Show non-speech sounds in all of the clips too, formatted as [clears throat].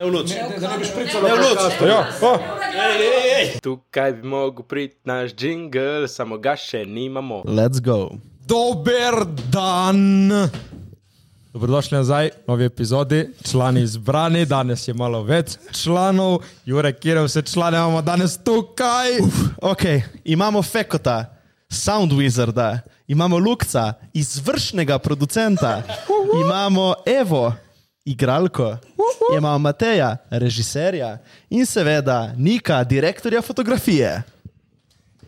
Ne v luč. Da ne bi špricalo Ne v luč. Ja, pa. Tukaj bi mogel priti naš jingle, samo ga še nimamo. Let's go. Dober dan. Dobrodošli nazaj novi epizodi, člani izbrani, danes je malo več članov, Jurek, kjer vse člane imamo danes tukaj. Ok, imamo Fekota, Sound Wizarda, imamo Lukca, izvršnega producenta, imamo Evo, igralko, imamo Mateja, režiserja in seveda Nika, direktorja fotografije.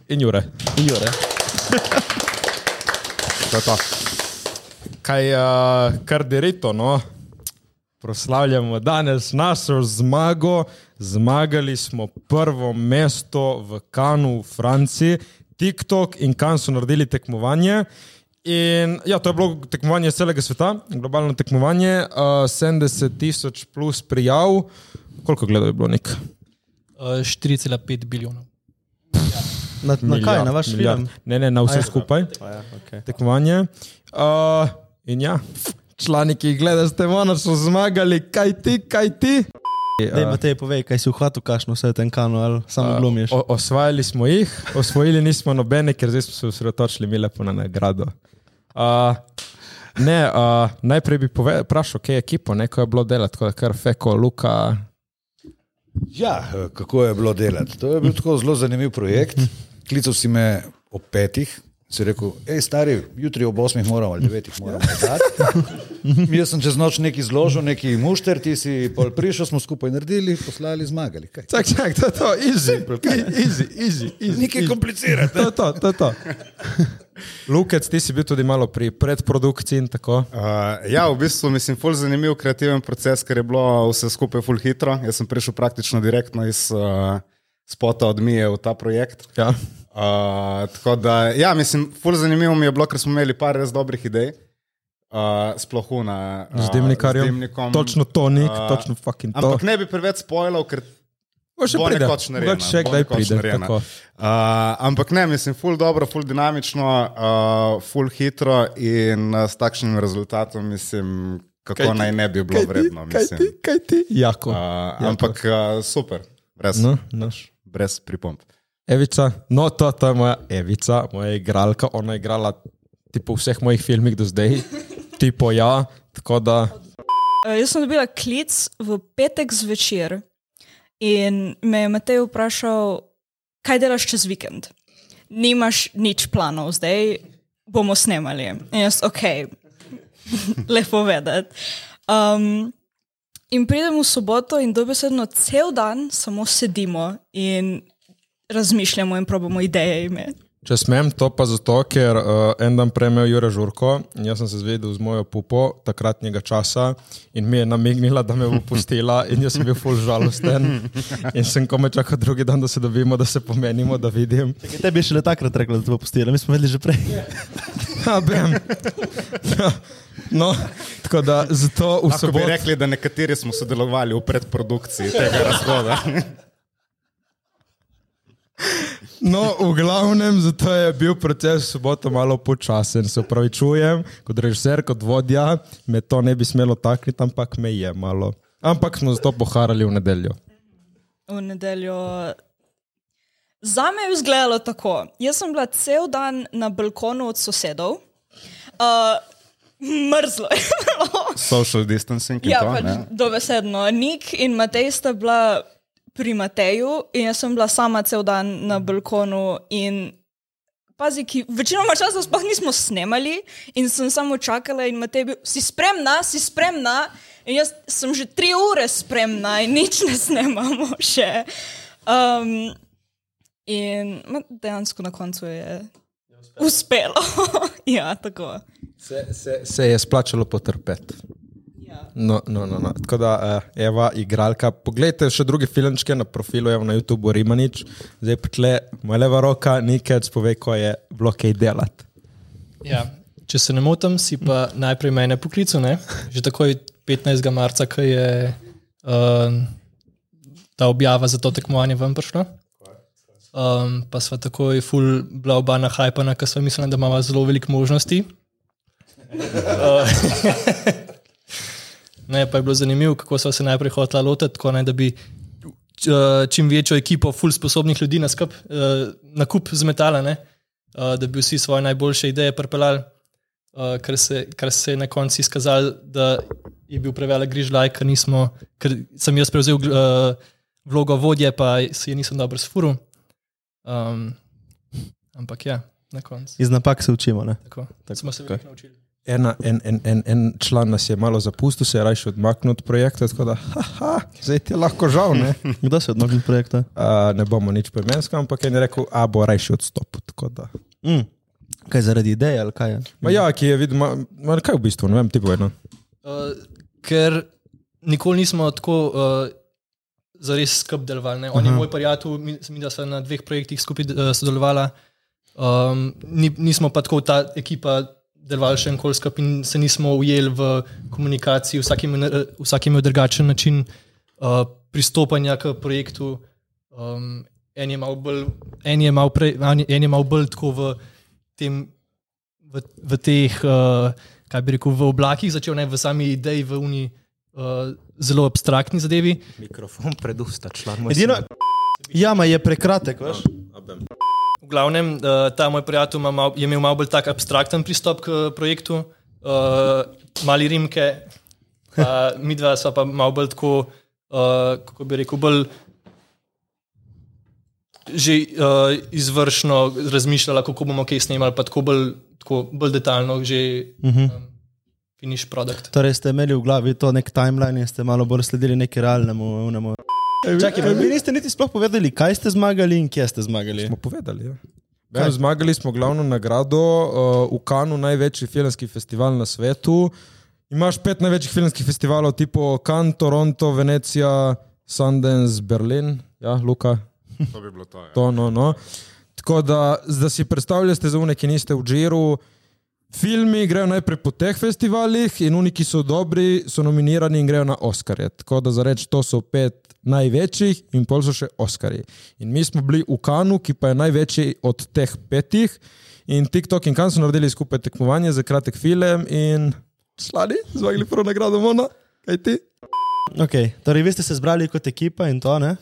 In Jure, In Jure. [laughs] to je to. Kaj je uh, kar dirito, no? Proslavljamo danes našo zmago. Zmagali smo prvo mesto v Kanu v Franciji. TikTok in Kan so naredili tekmovanje. In, ja, to je bilo tekmovanje celega sveta, globalno tekmovanje, uh, 70 tisoč plus prijav. Koliko gledov je bilo nek? Uh, 4,5 bilijonov. Na, na kaj, na vaš milijard. film? Ne, ne, na vse ja. skupaj. Ja, okay. tekmovanje. Uh, in ja, člani, ki jih gledajo, ste ono so zmagali, kaj ti, kaj ti. Dej, Matej, povej, kaj si v hvatu kašno vse v tem kanu ali samo glumiš. O, osvajali smo jih, osvojili nismo nobene, ker zdaj smo se osredotočili mi lepo na nagrado. Ne, uh, najprej bi vprašal, kaj je ekipo, neko je bilo delati, tako da kar feko, luka. Ja, kako je bilo delati? To je bil tako zelo zanimiv projekt. Klical si me ob petih, si rekel, hej, stari, jutri ob osmih moramo ali devetih moramo dati. [laughs] Jaz sem čez noč nekaj zložil, neki mušter, ti si pol prišel, smo skupaj naredili, poslali, zmagali. Kaj? Čak, čak, to je to, easy, easy, easy, easy. Nekaj komplicirati. To je to, to je to. Lukec, ti si bil tudi malo pri predprodukciji in tako. Uh, ja, v bistvu mislim, ful zanimiv kreativen proces, ker je bilo vse skupaj ful hitro. Jaz sem prišel praktično direktno iz uh, spota od Mije v ta projekt. Ja. Uh, tako da, ja, mislim, ful zanimivo mi je bilo, ker smo imeli par res dobrih idej. Uh, sploh na uh, Z dimnikarjem. z dimnikom. Točno to, Nik, Uh, točno fucking to. Ampak ne bi preveč spoilal, ker Bo še pride, nekoč narejeno, mogoče še kdaj pride. narejeno. tako. Uh, ampak ne, mislim, ful dobro, ful dinamično, uh, ful hitro in uh, s takšnim rezultatom, mislim, kako Kaj ti- naj ne bi bilo Kaj ti, vredno. kaj ti, Mislim. kaj ti? Jako. Uh, ampak uh, super, brez, No, no. naš. brez pripomb. Evica, no to, to je moja Evica, moja igralka, ona je igrala tipo, v vseh mojih filmih do zdaj, [laughs] tipo ja, tako da Uh, jaz sem dobila klic v petek zvečer in me je Matej vprašal, kaj delaš čez vikend. Nimaš nič planov, zdaj bomo snemali. In jaz, ok, [laughs] lepo vedeti. Um, in pridem v soboto in dobesedno cel dan samo sedimo in razmišljamo in probamo ideje imeti. če smem, to pa zato, ker uh, en dan prejmejo Jure Žurko in jaz sem se zvedel z mojo pupo takratnega časa in mi je namignila, da me bo pustila in jaz sem bil full žalosten in sem kome čakal drugi dan, da se dobimo, da se pomenimo, da vidim. Tebi je šele takrat rekla, da te bo pustila, mi smo vedeli že prej. Ja, bem. No, tako da zato v Lahko bi soboto. rekli, da nekateri smo sodelovali v predprodukciji tega razhoda. No, v glavnem, zato je bil proces v soboto malo počasen. Se upravičujem, kot režiser, kot vodja, me to ne bi smelo takniti, ampak me je malo. Ampak smo zato poharali v nedeljo. v nedeljo. Za me je izgledalo tako. Jaz sem bila cel dan na balkonu od sosedov, uh, mrzlo je [laughs] bilo. Social distancing in Ja, to. pač dobesedno. Nik in Matej sta bila pri Mateju, in jaz sem bila sama cel dan na balkonu. In pazi, ki večinoma časa sploh nismo snemali, in sem samo čakala, in Matej je bil, si spremna, si spremna. In jaz sem že tri ure spremna, in nič ne snemamo [laughs] še. Um, in ma, dejansko na koncu je uspelo. [laughs] ja, tako. Se, se, se je splačalo potrpeti. No, no, no, no. Tako da, uh, Eva, igralka. Poglejte še druge filmčke na profilu, evo na YouTubu, Rimanič. Zdaj pa tle, moja leva roka, nekaj pove, ko je bilo kaj delati. Ja. Če se ne motim, si pa najprej mene poklical, ne? že takoj 15. marca, ko je uh, ta objava za to tekmovanje ven prišla. Um, pa sva takoj full bila oba na hajpana, ker sva mislila, da imamo zelo veliko možnosti. Uh, [laughs] [laughs] [laughs] Ne, pa je bilo zanimivo, kako so se najprej hotela lotiti, tako ne, da bi eh, čim večjo ekipo ful sposobnih ljudi na, skup, eh, na kup zmetala, ne, eh, da bi vsi svoje najboljše ideje pripeljali, eh, kar, se, kar se je na koncu izkazalo, da je bil prevelik grižljaj, ker, nismo, ker sem jaz prevzel vlogo vodje, pa se je nisem dobro sfuril. Um, ampak ja, na koncu. Iz napak se učimo. Ne? Tako, tako smo se veliko naučili. Ena, en, en, en, en član nas je malo zapustil, se je raje odmaknil od projekta, tako da, haha, zdaj ti je lahko žal. Ne, [laughs] Kdo se je odmaknil od projekta? uh, ne bomo nič poimenska, ampak je rekel, a bo raje odstopil. Mm. Kaj zaradi ideje ali kaj? Ma ja, ki je videl, ma, ma, kaj v bistvu, ne vem, ti povedno. Uh, ker nikoli nismo tako uh, zares skupaj delovali. ne. On je moj prijatelj, mi, mi da smo na dveh projektih skupaj uh, sodelovali. Um, ni, nismo pa tako ta ekipa delovali še enkoli skupaj in se nismo ujeli v komunikaciji, vsak ima na- vsak ima drugačen način uh, pristopanja k projektu. Um, en je malo bolj, en je malo prej, en je malo bolj tako v tem v, v teh, uh, kaj bi rekel, v oblakih začel, ne v sami ideji, v uni uh, zelo abstraktni zadevi. Mikrofon pred usta, član. Edino, jama je prekratek, veš? V glavnem, uh, ta moj prijatelj mal, je imel malo bolj tak abstrakten pristop k projektu, uh, mali rimke, pa [laughs] mi dva sva pa malo bolj tako, uh, kako bi rekel, bolj že uh, izvršno razmišljala, kako bomo kaj snemali, pa tako bolj, tako bolj detaljno, že uh -huh. um, finish produkt. Torej ste imeli v glavi to nek timeline in ste malo bolj sledili neki realnemu. Unemu. Čakaj, vi niste niti sploh povedali, kaj ste zmagali in kje ste zmagali. Smo povedali. Ja. Vem, zmagali smo glavno nagrado uh, v Kanu, največji filmski festival na svetu. Imaš pet največjih filmskih festivalov, tipo Cannes, Toronto, Venecija, Sundance, Berlin, ja, Luka, To bi bilo to. Ja. To, no, no. Tako da, da si predstavljate za une, ki niste v Džiru. Filmi grejo najprej po teh festivalih in oni, ki so dobri, so nominirani in grejo na Oscarje. Tako da za reči, to so pet največjih in pol so še Oscarji. In mi smo bili v Kanu, ki pa je največji od teh petih. In TikTok in Kan so naredili skupaj tekmovanje za kratek film in sladi, zmagali prvo nagrado Mona. Kaj ti? Okay, torej, vi ste se zbrali kot ekipa in to, ne?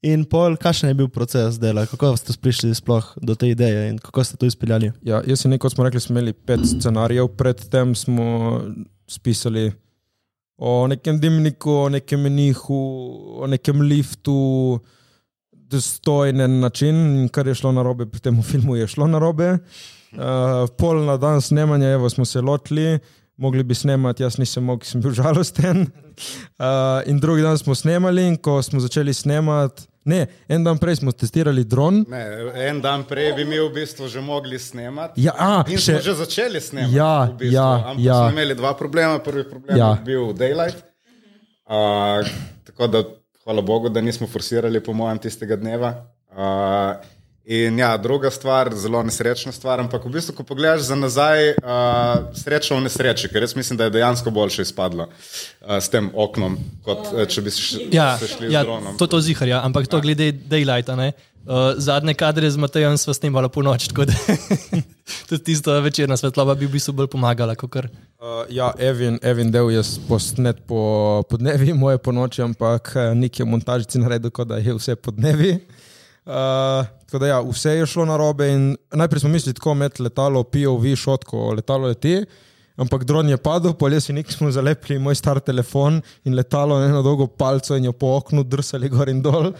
In pol, kakšen je bil proces dela, kako ste prišli sploh do te ideje in kako ste to izpeljali? Ja, jaz sem nekaj, smo rekli, smo imeli pet scenarijev, predtem smo spisali o nekem dimniku, o nekem menihu, o nekem liftu, dostojen način, in kar je šlo na robe, pri tem filmu je šlo na robe. Uh, pol na dan snemanja, evo smo se lotili, mogli bi snemati, jaz nisem mogel, sem bil žalosten. Uh, in drugi dan smo snemali, in ko smo začeli snemati, ne, en dan prej smo testirali dron. Ne, en dan prej bi mi v bistvu že mogli snemati. Ja, a, In še- smo že začeli snemati. Ja, v bistvu. ja, Ampak ja. smo imeli dva problema. Prvi problem Ja. je bil Daylight. Uh, tako da, hvala Bogu, da nismo forsirali, po mojem, tistega dneva. Uh, in ja, druga stvar, zelo nesrečna stvar, ampak v bistvu, ko pogledaš za nazaj, uh, sreča v nesreči, ker jaz mislim, da je dejansko boljše izpadlo uh, s tem oknom, kot uh, če bi se, š, Ja, se šli ja z dronom. to, to zihar, ja. ampak to glede Daylighta. Ne? Uh, zadnje kadre z Matejem sva snemala po noč, tako da [laughs] tudi tisto večerna svetloba bi v bistvu bolj pomagala. kakor- Uh, ja, Evin, Evin del je posnet po podnevi, [laughs] moje po noči, ampak nek je montažici naredil, da je vse podnevi. Uh, da ja, vse je šlo na robe najprej smo mislili tako med letalo, POV, šotko, letalo leti. Ampak dron je padel, po lesu smo zalepili moj star telefon in letalo na eno dolgo palco in jo po oknu drsali gor in dol.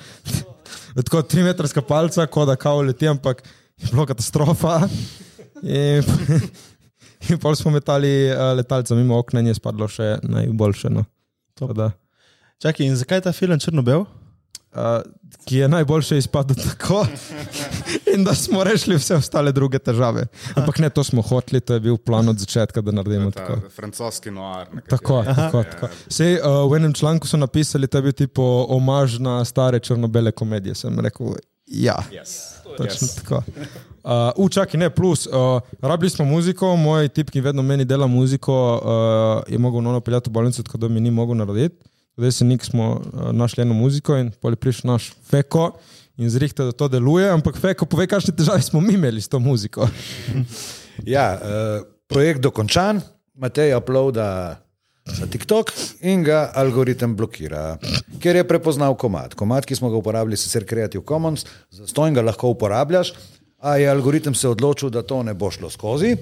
[laughs] Tako tri metrska palca, kot da kao leti, ampak je bilo katastrofa. In, [laughs] in pol smo metali uh, letalca mimo okna in je spadlo še najboljše. No. Da, Čakaj, in zakaj je ta film črno-bel? Uh, ki je najboljše izpadlo tako, [laughs] in da smo rešili vse ostale druge težave. Ampak ne, to smo hoteli, to je bil plan od začetka, da naredimo Ta tako. francoski noir. nekateri. Tako, tako, tako. Sej, uh, v enem članku so napisali, da je bil tipo omaž na stare črno-bele komedije. Sem rekel, ja. Yes. Točno yes. tako. Uh, Učaki, ne, plus, uh, rabili smo muziko, moj tip, ki vedno meni dela muziko, uh, je mogel nono peljati v bolnico, tako da mi ni mogel narediti. Zdaj se nik smo uh, našli eno muziko in pol je prišel naš Feko in zrihte, da to deluje, ampak Feko, povej, kakšne težave smo mi imeli s to muziko. [laughs] Ja, uh, projekt dokončan, Matej uploada za TikTok in ga algoritem blokira, ker je prepoznal komat. Komat, ki smo ga uporabili, sicer Creative Commons, zastonj ga lahko uporabljaš, a je algoritem se odločil, da to ne bo šlo skozi.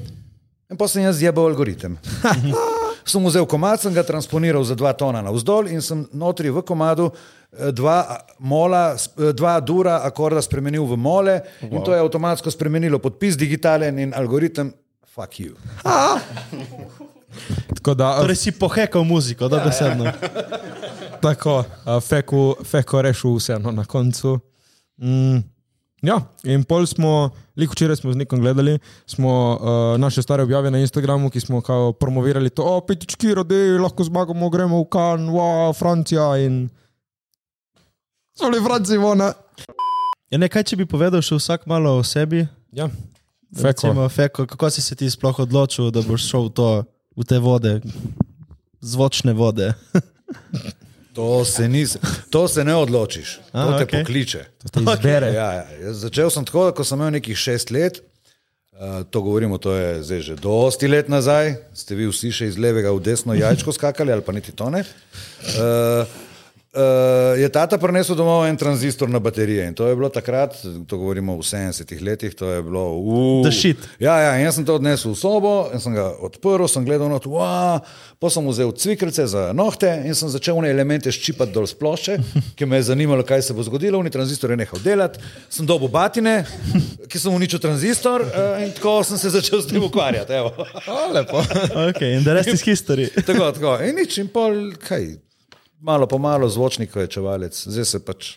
In pa sem jaz zjebal algoritem. [laughs] sem vzel komat, sem ga transponiral za dva tona navzdol in sem notri v komadu eh, dva, mola, eh, dva dura akorda spremenil v mole wow. in to je avtomatsko spremenilo podpis digitalen in algoritem. Fuck you. Tako da, Torej si pohekal muziko, da besedno. tako, a, feko, feko rešil vseeno na koncu. Mm. Ja, in pol smo, lik včeraj smo z nekom gledali, smo uh, naše stare objave na Instagramu, ki smo promovirali to, o, petički rodi, lahko zmagamo, gremo v Kan, wow, Francija in. Soli Franciji, vona. Ja, ne, kaj če bi povedal še vsak malo o sebi? Ja, feko. Recimo, Feko, kako si se ti sploh odločil, da boš šel v, to, v te vode, zvočne vode? [laughs] To se, nis, to se ne odločiš, to A, te okej. pokliče. Te izbere. Ja, ja. Jaz Začel sem tako, ko sem imel nekih šest let, uh, to govorimo, to je zdaj že dosti let nazaj, ste vi vsi še iz levega v desno jajčko skakali ali pa niti to ne. Uh, Uh, je tata prinesel domov en tranzistor na baterije in to je bilo takrat, to govorimo v 70-ih letih, to je bilo uh, The shit. Ja, ja, in jaz sem to odnesel v sobo in sem ga odprl, sem gledal not, wow, pa sem vzel cviklice za nohte in sem začel one elemente ščipati dol s plošče, ki me je zanimalo, kaj se bo zgodilo, in tranzistor je nehal delati, sem dobil batine, ki sem uničil tranzistor uh, in tako sem se začel s tem ukvarjati. evo. [laughs] O, lepo. [laughs] Okay, in the rest is history. tako, tako, in nič, in pol, kaj, malo po malo zvočnik je čevalec, zdaj se pač.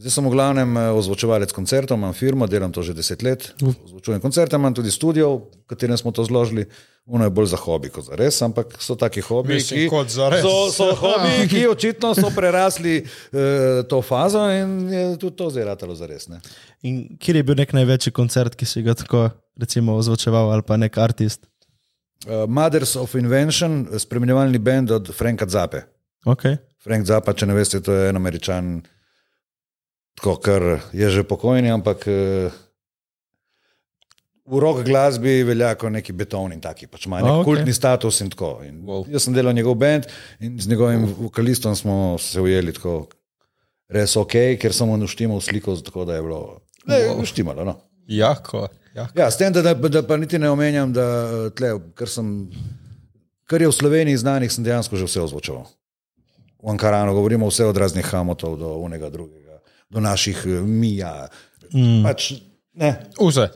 Zdaj sem v glavnem eh, ozvočevalec koncertov, imam firmo, delam to že deset let. Ozvočujem koncerte, imam tudi studio, v katerem smo to zložili. Uno je bolj za hobi kot za res, ampak so taki hobiji, Mislim, ki, kot za res. so, so [laughs] hobiji, ki očitno so prerasli eh, to fazo in je tudi to zdaj ratalo za res. Ne? In kje je bil nek največji koncert, ki si ga tako, recimo, ozvočeval ali pa nek artist? Uh, Mothers of Invention, spremljevalni bend od Franka Zape. Okay. Frank Zappa, če ne veste, to je en američan, tako kar je že pokojni, ampak eh, v rock glasbi velja kot neki beton in taki, pač ima nek A, okay. kultni status in tako. In Wow. Jaz sem delal njegov bend in z njegovim vokalistom smo se ujeli tako res ok, ker sem mu naštimal sliko, tako da je bilo. Ne, wow. štimalo, no. Jako, jako. Ja, s tem, da, da, da pa niti ne omenjam, da eh, tle, kar, sem, kar je v Sloveniji znanih, sem dejansko že vse ozvočeval. V Ankaranu govorimo vse od raznih hamotov do unega drugega, do naših eh, mija. Mm. Pač, ne, Vse.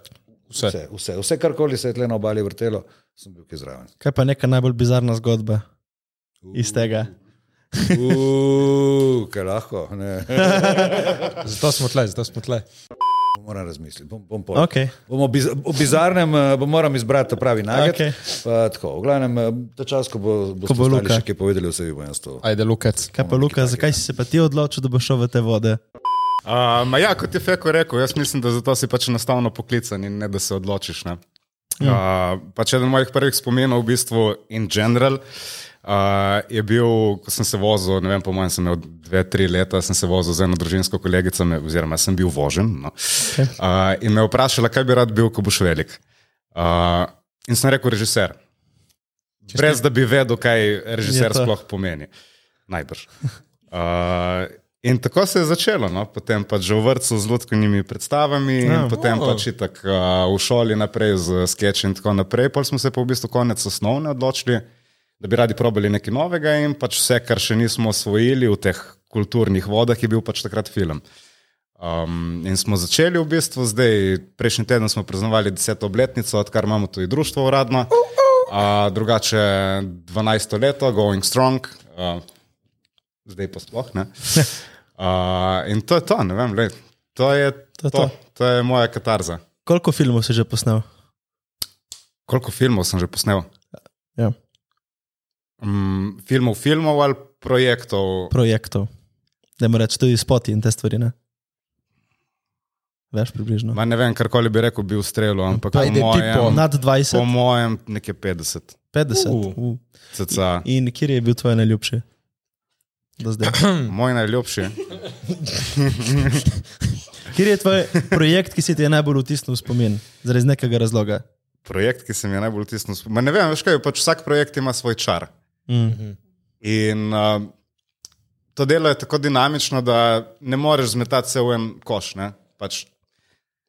Vse. vse, vse, vse karkoli se je tle na obali vrtelo, sem bil kje zraven. Kaj pa neka najbolj bizarna zgodba iz tega? Uuu, kaj lahko. [laughs] Zato smo tle, zato smo tle. Moram razmisliti. Bom, bom pol. Okay. Bomo biz, o bizarnem, eh, bo moram izbrati pravi. Okej. Okay. V glavnem, eh, ta čas, ko bo, bo, Ko bo Luka. še kaj povedali, vse bo jaz to. Ajde, Lukec. Kaj pa, Luka, zakaj si se pa ti odločil, da boš šel v te vode? Uh, ma ja, kot je Feko rekel, jaz mislim, da zato si pač enostavno poklican in ne da se odločiš. Ne? Uh, pač eden mojih prvih spominov, v bistvu, in general, uh, je bil, ko sem se vozil, ne vem, po mojem, sem imel dve, tri leta, sem se vozil z eno družinsko kolegico, me, oziroma sem bil vožen. No? Uh, in me vprašala, kaj bi rad bil, ko boš velik. Uh, in sem rekel, režiser. Brez da bi vedel, kaj režiser sploh pomeni. Najbrž. Uh, in tako se je začelo, no? potem pač že v vrtu z lutkovnimi predstavami, ja. potem Oh. pač itak uh, v šoli naprej z sketchi in tako naprej. Pol smo se pa v bistvu konec osnovne odločili, da bi radi probali nekaj novega in pač vse, kar še nismo osvojili v teh kulturnih vodah, je bil pač takrat film. Um, in smo začeli v bistvu zdaj, prejšnji teden smo praznovali deseto obletnico, odkar imamo tudi društvo uradno. Uh, drugače 12 leto, going strong, uh, zdaj pa sploh ne. [laughs] Uh, in to je to, ne vem, lej, to je To to, to. to je moja katarza. Koliko filmov si že posnel? Koliko filmov sem že posnel? Ja. Um, filmov, filmov ali projektov? Projektov. Da mu reči tudi spoti in te stvari, ne? Veš, približno. Ma ne vem, karkoli bi rekel, bi ustrelil, ampak po Ajde, tipo. mojem, Nad po 20, mojem nekje 50. 50. Uh. Uh. Cca. In kje je bil tvoj najljubši? [clears throat] Moj najljubši. [laughs] Kje je tvoj projekt, ki si ti je najbolj vtisnil v spomin, zaradi nekega razloga? Projekt, ki se mi je najbolj tisnil. Ma ne vem, veš kaj, pač vsak projekt ima svoj čar. Mm. In uh, to delo je tako dinamično, da ne moreš zmetati se v en koš. ne. Pač,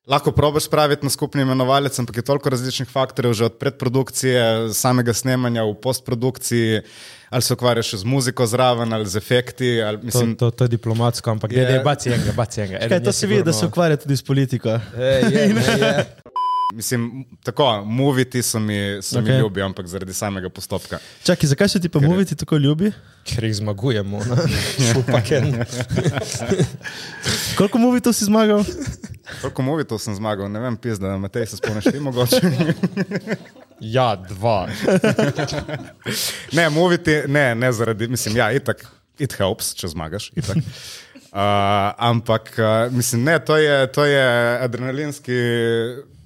lahko probiš spraviti na skupni imenovalec, ampak je toliko različnih faktorjev, že od predprodukcije, samega snemanja v postprodukciji, ali se ukvarjaš z muziko zraven, ali z efekti. Ali, To, mislim, to, to je diplomatsko, ampak Je- je, je baci enega, baci enega. Kaj, to se vidi, da se ukvarja tudi s politiko. Je, je, je. [laughs] mislim, tako, moviti so mi, so okay. mi ljubi, ampak zaradi samega postopka. Čakaj, zakaj so ti pa moviti tako ljubi? Ker jih zmagujemo. no. [laughs] Šupaken. [laughs] Koliko movitov si zmagal? Koliko movitov sem zmagal, ne vem, pis, da Matej se spomniš, ti mogoče. [laughs] Ja, dva. ne, moviti, ne, ne zaradi, mislim, ja, itak, it helps, če zmagaš. itak. Uh, ampak, uh, mislim, ne, to je, to je adrenalinski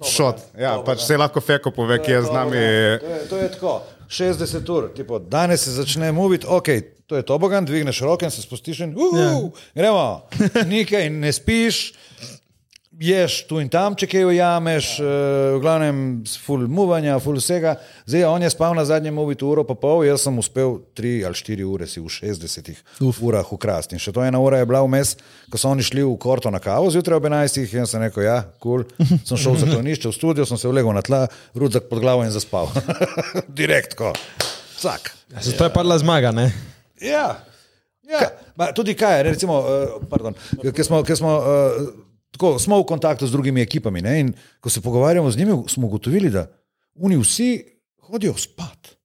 šot. Ja, pač se lahko feko pove, ki je z nami. To je, to je tako. 60 ur, tipo, danes se začne moviti, ok, to je tobogan, dvigneš roke in se spustiš in uh, Ja. gremo, nekaj ne spiš, ješ tu in tam, če kaj ujameš, uh, v glavnem full muvanja, full vsega. Zdaj, on je spal na zadnjem movitu uro pa pol, jaz sem uspel 3 ali 4 ure si v 60 Uf. urah ukrasti. In še to ena ura je bila vmes, ko so oni šli v korto na kavo zjutraj ob 11. in jaz sem rekel, ja, kul, cool. sem šel v zaklonišče, v studio, sem se vlegel na tla, rudzak pod glavo in zaspal. [laughs] Direkt, ko. Vsak. Zato je padla zmaga, ne? Ja. Ja, ma, tudi kaj, recimo, uh, pardon, ker smo, ker smo, uh, tako, smo v kontaktu z drugimi ekipami ne, in ko se pogovarjamo z njimi, smo ugotovili, da oni vsi hodijo spat.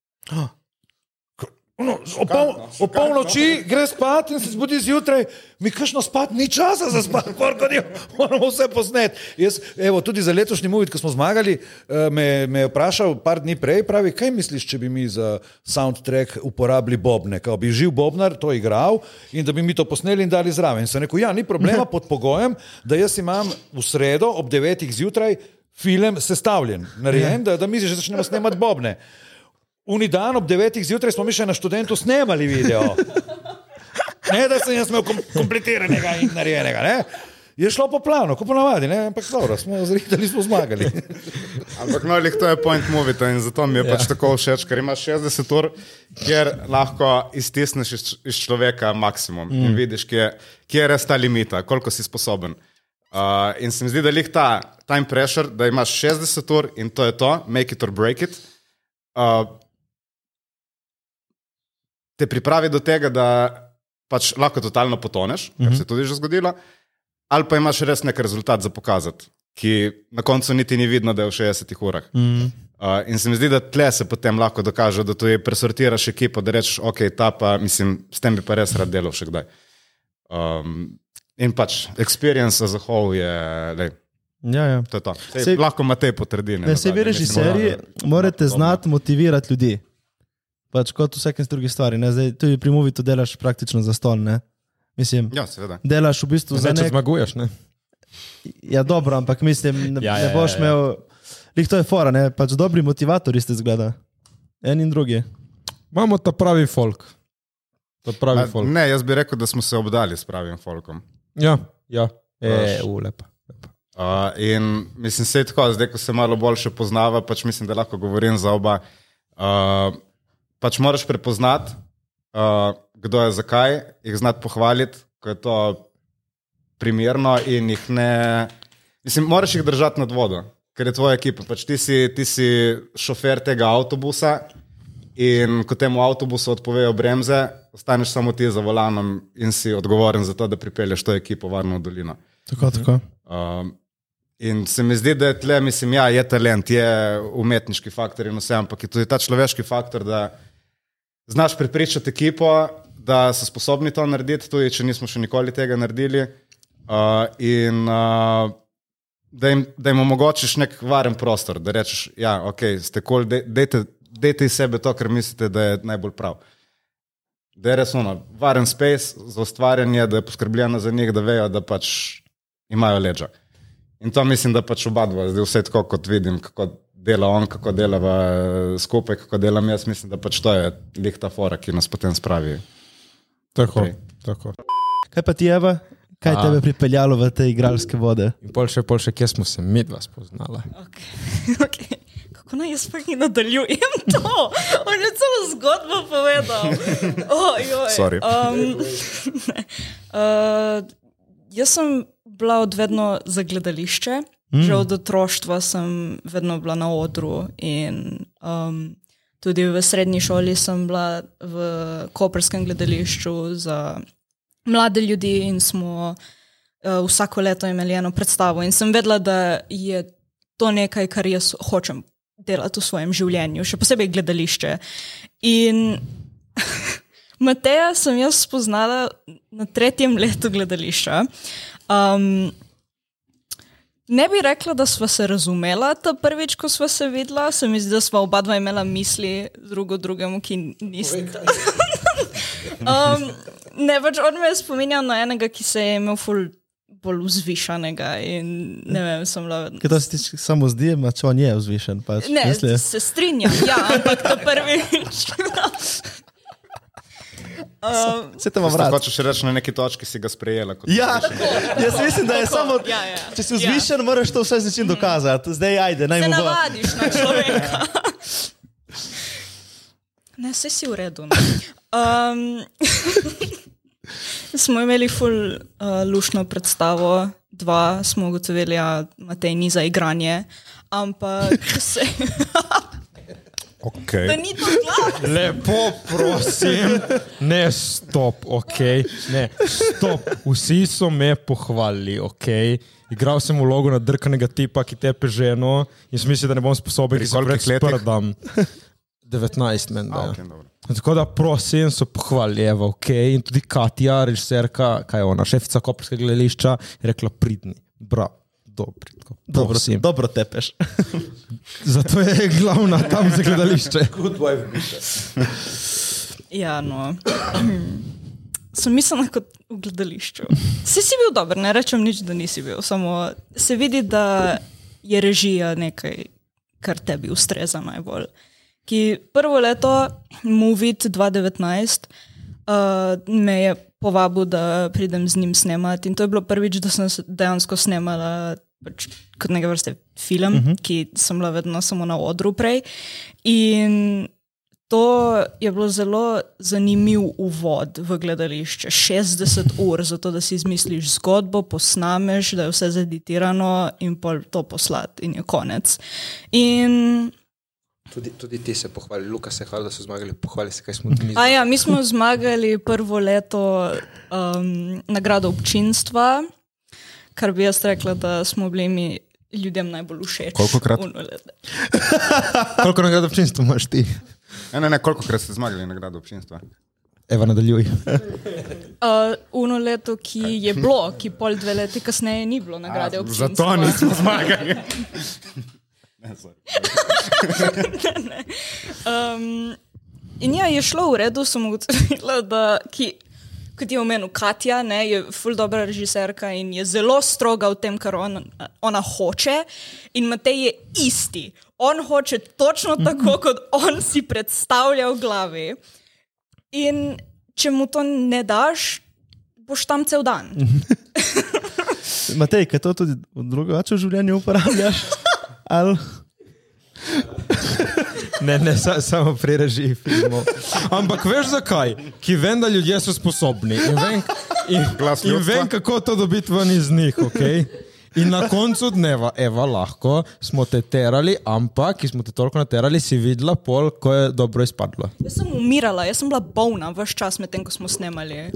No, o, pol, polnoči gre spat in se zbudi zjutraj, mi kakšno spat, ni časa za spat, [laughs] porkodijo, moramo vse posnet. Jaz, evo, tudi za letošnji movie, ko smo zmagali, eh, me, me je vprašal par dni prej, pravi, kaj misliš, če bi mi za soundtrack uporabili bobne, kao bi živ bobnar to igral in da bi mi to posneli in dali zraven. In sem rekel, ja, ni problema [laughs] pod pogojem, da jaz imam v sredo ob devetih zjutraj film sestavljen, narejen, da, da mi že začnemo snemati bobne. Uni dan ob devetih zjutraj smo mi še na študentu snemali video. Ne, da sem jaz imel kom kompletiranega in narejenega. Ne? Je šlo po planu, kot ponavadi, ne? ampak dobro, smo zrihali, smo zmagali. Ampak no, lih to je point movita in zato mi je ja. pač tako všeč, ker imaš 60 ur, kjer lahko iztisneš iz, iz človeka maksimum mm. in vidiš, kje, kje je res ta limita, koliko si sposoben. Uh, in se mi zdi, da lih ta time pressure, da imaš 60 ur in to je to, make it or break it. Uh, te pripravi do tega, da pač lahko totalno potoneš, kar se je tudi že zgodilo, ali pa imaš res nek rezultat za pokazati, ki na koncu niti ni vidno, da je v 60 urah. Mm. Uh, in se mi zdi, da tle se potem lahko dokaže, da tu je presortiraš ekipo, da rečeš, ok, ta pa, mislim, s tem bi pa res rad delal še kdaj. Um, in pač, experience as a whole je, lej, Ja, ja. to to. Sej, Sej- lahko Matej potrdi. Ne, se vi režiserji morate znati motivirati ljudi. Pač kot v vsakem drugi stvari. Ne? Zdaj, tudi pri Movitu delaš praktično za ston. Ne? Mislim, Ja, seveda. delaš v bistvu za Zdaj, če nek... zmaguješ, ne? Ja, dobro, ampak mislim, ne, Ja, ja, ne boš ja, ja, ja. imel. Lih to je fora, ne? Pač dobri motivatorji ste zgleda. En in drugi. Imamo ta pravi folk. Ta pravi A, folk. Ne, jaz bi rekel, da smo se obdali s pravim folkom. Ja, ja. E, u, lepa. lepa. Uh, in mislim, se je tako, zdaj ko se malo bolj poznava, pač mislim, da lahko govorim za oba. Uh, pač moraš prepoznati, uh, kdo je zakaj, jih znati pohvaliti, ko je to primerno in jih ne. Mislim, moraš jih držati nad vodo, ker je tvoja ekipa. Pač ti, si, ti si šofer tega avtobusa in ko temu avtobusu odpovejo bremze, ostaneš samo ti za volanom in si odgovoren za to, da pripelješ to ekipo varno v dolino. Tako, tako. Um, in se mi zdi, da je tle, mislim, ja, je talent, je umetniški faktor in vse, ampak je tudi ta človeški faktor, da znaš prepričati ekipo, da so sposobni to narediti, tudi če nismo še nikoli tega naredili. Uh, in uh, da, jim, da jim omogočiš nek varen prostor, da rečeš, ja, ok, ste kol, cool, dejte, dejte iz sebe to, kar mislite, da je najbolj prav. Da je res ono, varen space za ustvarjanje, da je poskrbljeno za njih, da vejo, da pač imajo leđa. In to mislim, da pač oba dva, zdaj vse tako, kot vidim, kako dela on, kako delava skupaj, kako delam jaz, mislim, da pač to je lih ta fora, ki nas potem spravi. Tako, Okej. tako. Kaj pa ti, Eva? Kaj A. tebe pripeljalo v te igralske vode? In pol še, pol še, kje smo se mi dva spoznala. Okay. [laughs] Okay. kako naj jaz pa jih nadaljujem to. On je celo zgodbo povedal. Oh, joj. Sorry. Um, [laughs] ne. uh, jaz sem bila od vedno za gledališče. Mm. Že od otroštva sem vedno bila na odru in um, tudi v srednji šoli sem bila v Koperskem gledališču za mlade ljudi in smo uh, vsako leto imeli eno predstavo. In sem vedela, da je to nekaj, kar jaz hočem delati v svojem življenju, še posebej gledališče. In [laughs] Mateja sem jaz spoznala na tretjem letu gledališča. Um, ne bi rekla, da sva se razumela ta prvič, ko sva se videla. Se mi zdi, da sva oba dva imela misli drugo drugemu, ki nista. [laughs] um, ne, pač on me je spominjal na enega, ki se je imel ful bolj vzvišanega in ne vem, sem bila. Kaj to se ti samo zdi, ma če on je vzvišen? Pač, Ne, misli? se strinjam, ja, ampak to prvič. [laughs] um, Se Če vrati. hočeš reči na neki točki, si ga sprejela. Kot Ja, jaz mislim, da je Tako, samo. ja, ja. Če si vzvišen, moraš to vse začeti dokazati. Zdaj, ajde, naj mu bo. navadiš na človeka. [laughs] Ne, vse si v redu. no. Um, [laughs] smo imeli ful uh, lušno predstavo, dva smo ugotovili, da Matej ni za igranje, ampak se. [laughs] Okay. da ni to glavno. Lepo prosim, ne stop, ok. Ne, stop. Vsi so me pohvalili, ok. Igral sem vlogo nadrkanega tipa, ki tepe ženo in sem mislil, da ne bom sposoben, ki se letih? sprdam. 19 men, da. A, ja. okay, dobro. Tako da prosim, so pohvalili, evo, ok. In tudi Katja, režiserka, kaj je ona, šefica koperskega gledališča, je rekla pridni, bra, dobri. Tako, Dobro, prosim. dobro tepeš. [laughs] Zato je glavna tam za gledališče. Good wife, biša. Ja, no. [clears throat] Sem mislila kot v gledališču. Si si bil dober, ne rečem nič, da nisi bil, samo se vidi, da je režija nekaj, kar tebi ustreza najbolj. Ki prvo leto, Movit 2019, uh, me je povabil, da pridem z njim snemati. In to je bilo prvič, da sem se dejansko snemala pač, kot neke vrste film, uh -huh. ki sem bila vedno samo na odru prej. In To je bilo zelo zanimiv uvod v gledališče. 60 ur, zato da si izmisliš zgodbo, posnameš, da je vse zeditirano in pol to poslati, in je konec. In, Tudi, tudi ti se pohvali, Luka se hvali, da so zmagali, pohvali se, kaj smo mi. a ja, mi smo zmagali prvo leto um, nagrado občinstva, kar bi jaz rekla, da smo bili mi ljudem najbolj všeč. Kolikokrat? Ono leto. [laughs] Koliko nagrad občinstva imaš ti? Ne, ne, ne, koliko krat ste zmagali nagrado občinstva? Eva, nadaljuj. [laughs] Uh, uno leto, ki je bilo, ki pol dve leti kasneje ni bilo nagrade občinstva. Zato nismo zmagali. [laughs] Um, in ja, je šlo v redu, sem ugotovila, da ki, kot je omenil Katja, ne, je ful dobra režiserka in je zelo stroga v tem, kar on, ona hoče. In Matej je isti. On hoče točno tako, kot on si predstavlja v glavi. In če mu to ne daš, boš tam cel dan. [laughs] Matej, kaj to tudi drugače v življenju uporabljaš? [laughs] Ali? Ne, ne, sa, samo pri režiji filmov. Ampak veš zakaj? Ki vem, da ljudje so sposobni in vem, in, in vem kako to dobiti ven iz njih. Okay? In na koncu dneva, Eva, lahko smo te terali, ampak ki smo te toliko naterali, si videla pol, ko je dobro izpadlo. Jaz sem umirala, jaz sem bila bolna vse čas med tem, ko smo snemali.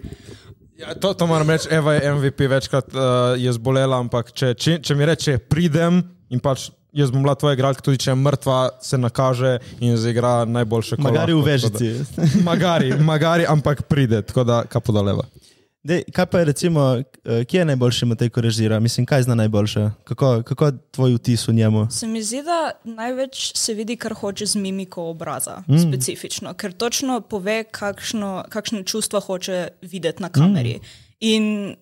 Ja, to, to moram reči, Eva je MVP, večkrat uh, je zbolela, ampak če, če, če mi reče, pridem in pač jaz bom bila tvoja igralka, tudi če je mrtva, se nakaže in zaigra najboljše. Magari v lahko, da- vežici. [laughs] Magari, magari, ampak pride, tako da kapo doleva. Dej, kaj pa je recimo, eh, kje je najboljši Matej, ko režira? Mislim, kaj zna najboljše? Kako, kako je tvoj vtis v njemu? Se mi zdi, da največ se vidi, kar hoče z mimiko obraza, mm. specifično, ker točno pove, kakšno, kakšne čustva hoče videti na kameri. Mm. In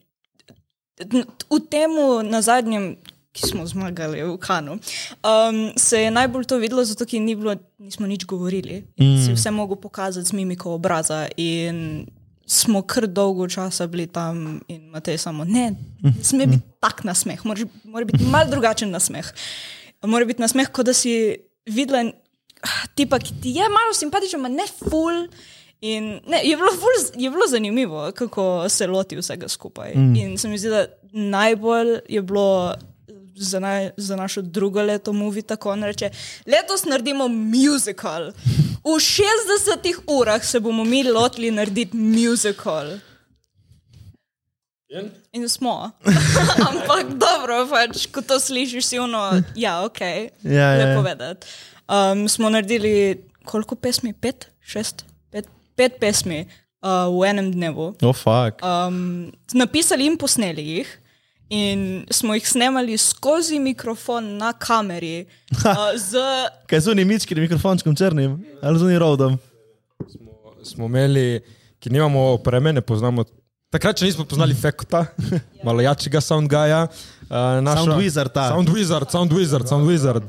v tem, na zadnjem, ki smo zmagali v Kanu, um, se je najbolj to videlo, zato ker ni bilo, nismo nič govorili. Mm. Si vse mogel pokazati z mimiko obraza. In smo kar dolgo časa bili tam in Matej samo ne, ne sme biti tak nasmeh, mora, mora biti mal drugačen nasmeh. Mora biti nasmeh, kot da si videla tipa, ki ti je malo simpatičen, ma ne ful. In ne, je, bilo ful, je bilo zanimivo, kako se loti vsega skupaj. Mm. In se mi zdi, da najbolj je bilo za, naj, za našo drugo leto movie tako, da reče: letos naredimo musical. V 60 urah se bomo mi lotili narediti musical. In smo. [laughs] Ampak dobro, pač, ko to slišiš, si ono, ja, ok, Ja, ja, lepo ja. vedeti. Um, smo naredili koliko pesmi? Pet, šest, pet, pet pesmi uh, v enem dnevu. Oh, fuck. Um, napisali in posneli jih. In smo jih snemali skozi mikrofon na kameri, uh, [laughs] z Kaj so oni mički, mikrofončkom črnim, ali z oni rodom? smo imeli, ki nimamo opreme, ne poznamo. Takrat, če nismo poznali [laughs] Fekota, malo jačega soundgaja. Uh, Sound Wizarda. Sound Wizard, Sound Wizard, Sound Wizard.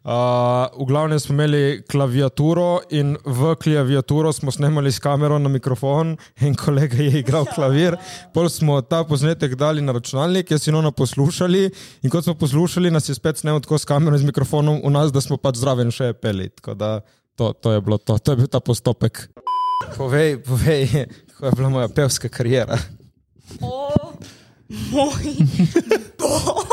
Uh, v glavnem smo imeli klaviaturo in v klaviaturo smo snemali s kamero na mikrofon in kolega je igral klavir. Pol smo ta posnetek dali na računalnik, jaz in ono poslušali in kot smo poslušali, nas je spet snemal tako s kamero in z mikrofonom v nas, da smo pač zraven še peli. Tako da to, to je bilo to, to je bil ta postopek. Povej, povej, kako je bila moja pevska karijera. O moj [laughs] bog!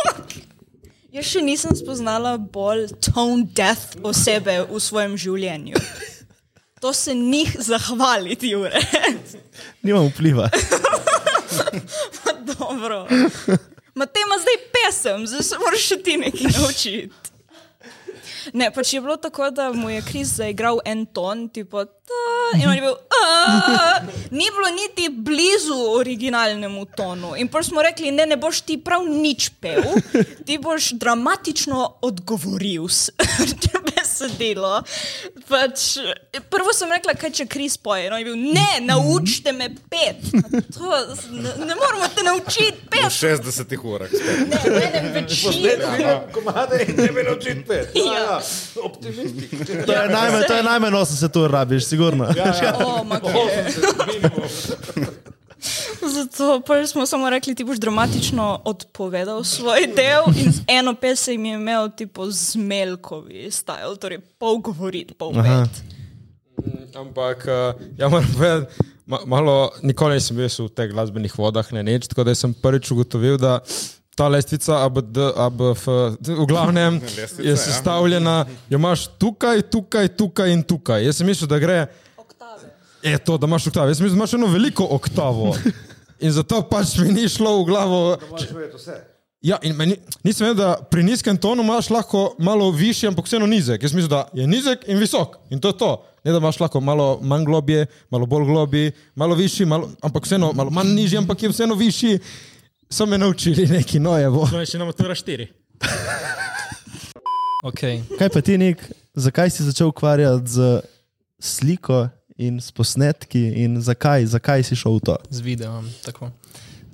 Jaz še nisem spoznala bolj tone deaf osebe v svojem življenju. To se njih zahvaliti, Jure. Nimam vpliva. [laughs] Dobro. Matej ima zdaj pesem, zdaj se moraš še ti nekaj naučiti. Ne, pač je bilo tako, da mu je Kris zaigral en ton, tipo, ta, in on je bil. "A." Ni bilo niti blizu originalnemu tonu. In pa smo rekli, ne, ne boš ti prav nič pel, ti boš dramatično odgovoril s [laughs] besedilo. Pač, prvo sem rekla, kaj če Kris poje. No, je bil, ne, naučite me pet. To, ne, ne moramo te naučiti V pet. 60 urah. spet. Ne, v enem večeru. Komade in ne bi naučil pet. Ja. Optimistik. To je najmanj, to je najmanj 80 ur rabiš, sigurno. O, makje. Zato pa smo samo rekli, ti boš dramatično odpovedal svoj del in z eno pesem je imel tipo zmelkovi stil, torej pol govoriti, pol pet. Ampak, uh, ja, moram povedati, ma, malo, nikoli nisem bil v teh glasbenih vodah, ne nič, tako da sem prvič ugotovil, da ta lestvica ABD, ABF, v glavnem [laughs] Lestvica, je ja. sestavljena, jo imaš tukaj, tukaj, tukaj in tukaj. Jaz sem mislil, da gre. Je to, da imaš oktavo. Jaz sem mislil, da imaš eno veliko oktavo. [laughs] In zato pač mi ni šlo v glavo. Ja, in meni, nisem vedel, da pri nizkem tonu imaš lahko malo višji, ampak vseeno nizek. Jaz mislim, da je nizek in visok. In to je to. Ne da imaš lahko malo manj globje, malo bolj globji, malo višji, malo, ampak vseeno malo manj nižji, ampak je vseeno višji. So me naučili neki nojevo. Je še na matura 4. [laughs] Okay. Kaj pa ti, Nik, zakaj si začel ukvarjati z sliko in s posnetki in zakaj, zakaj si šel v to? z videom. tako.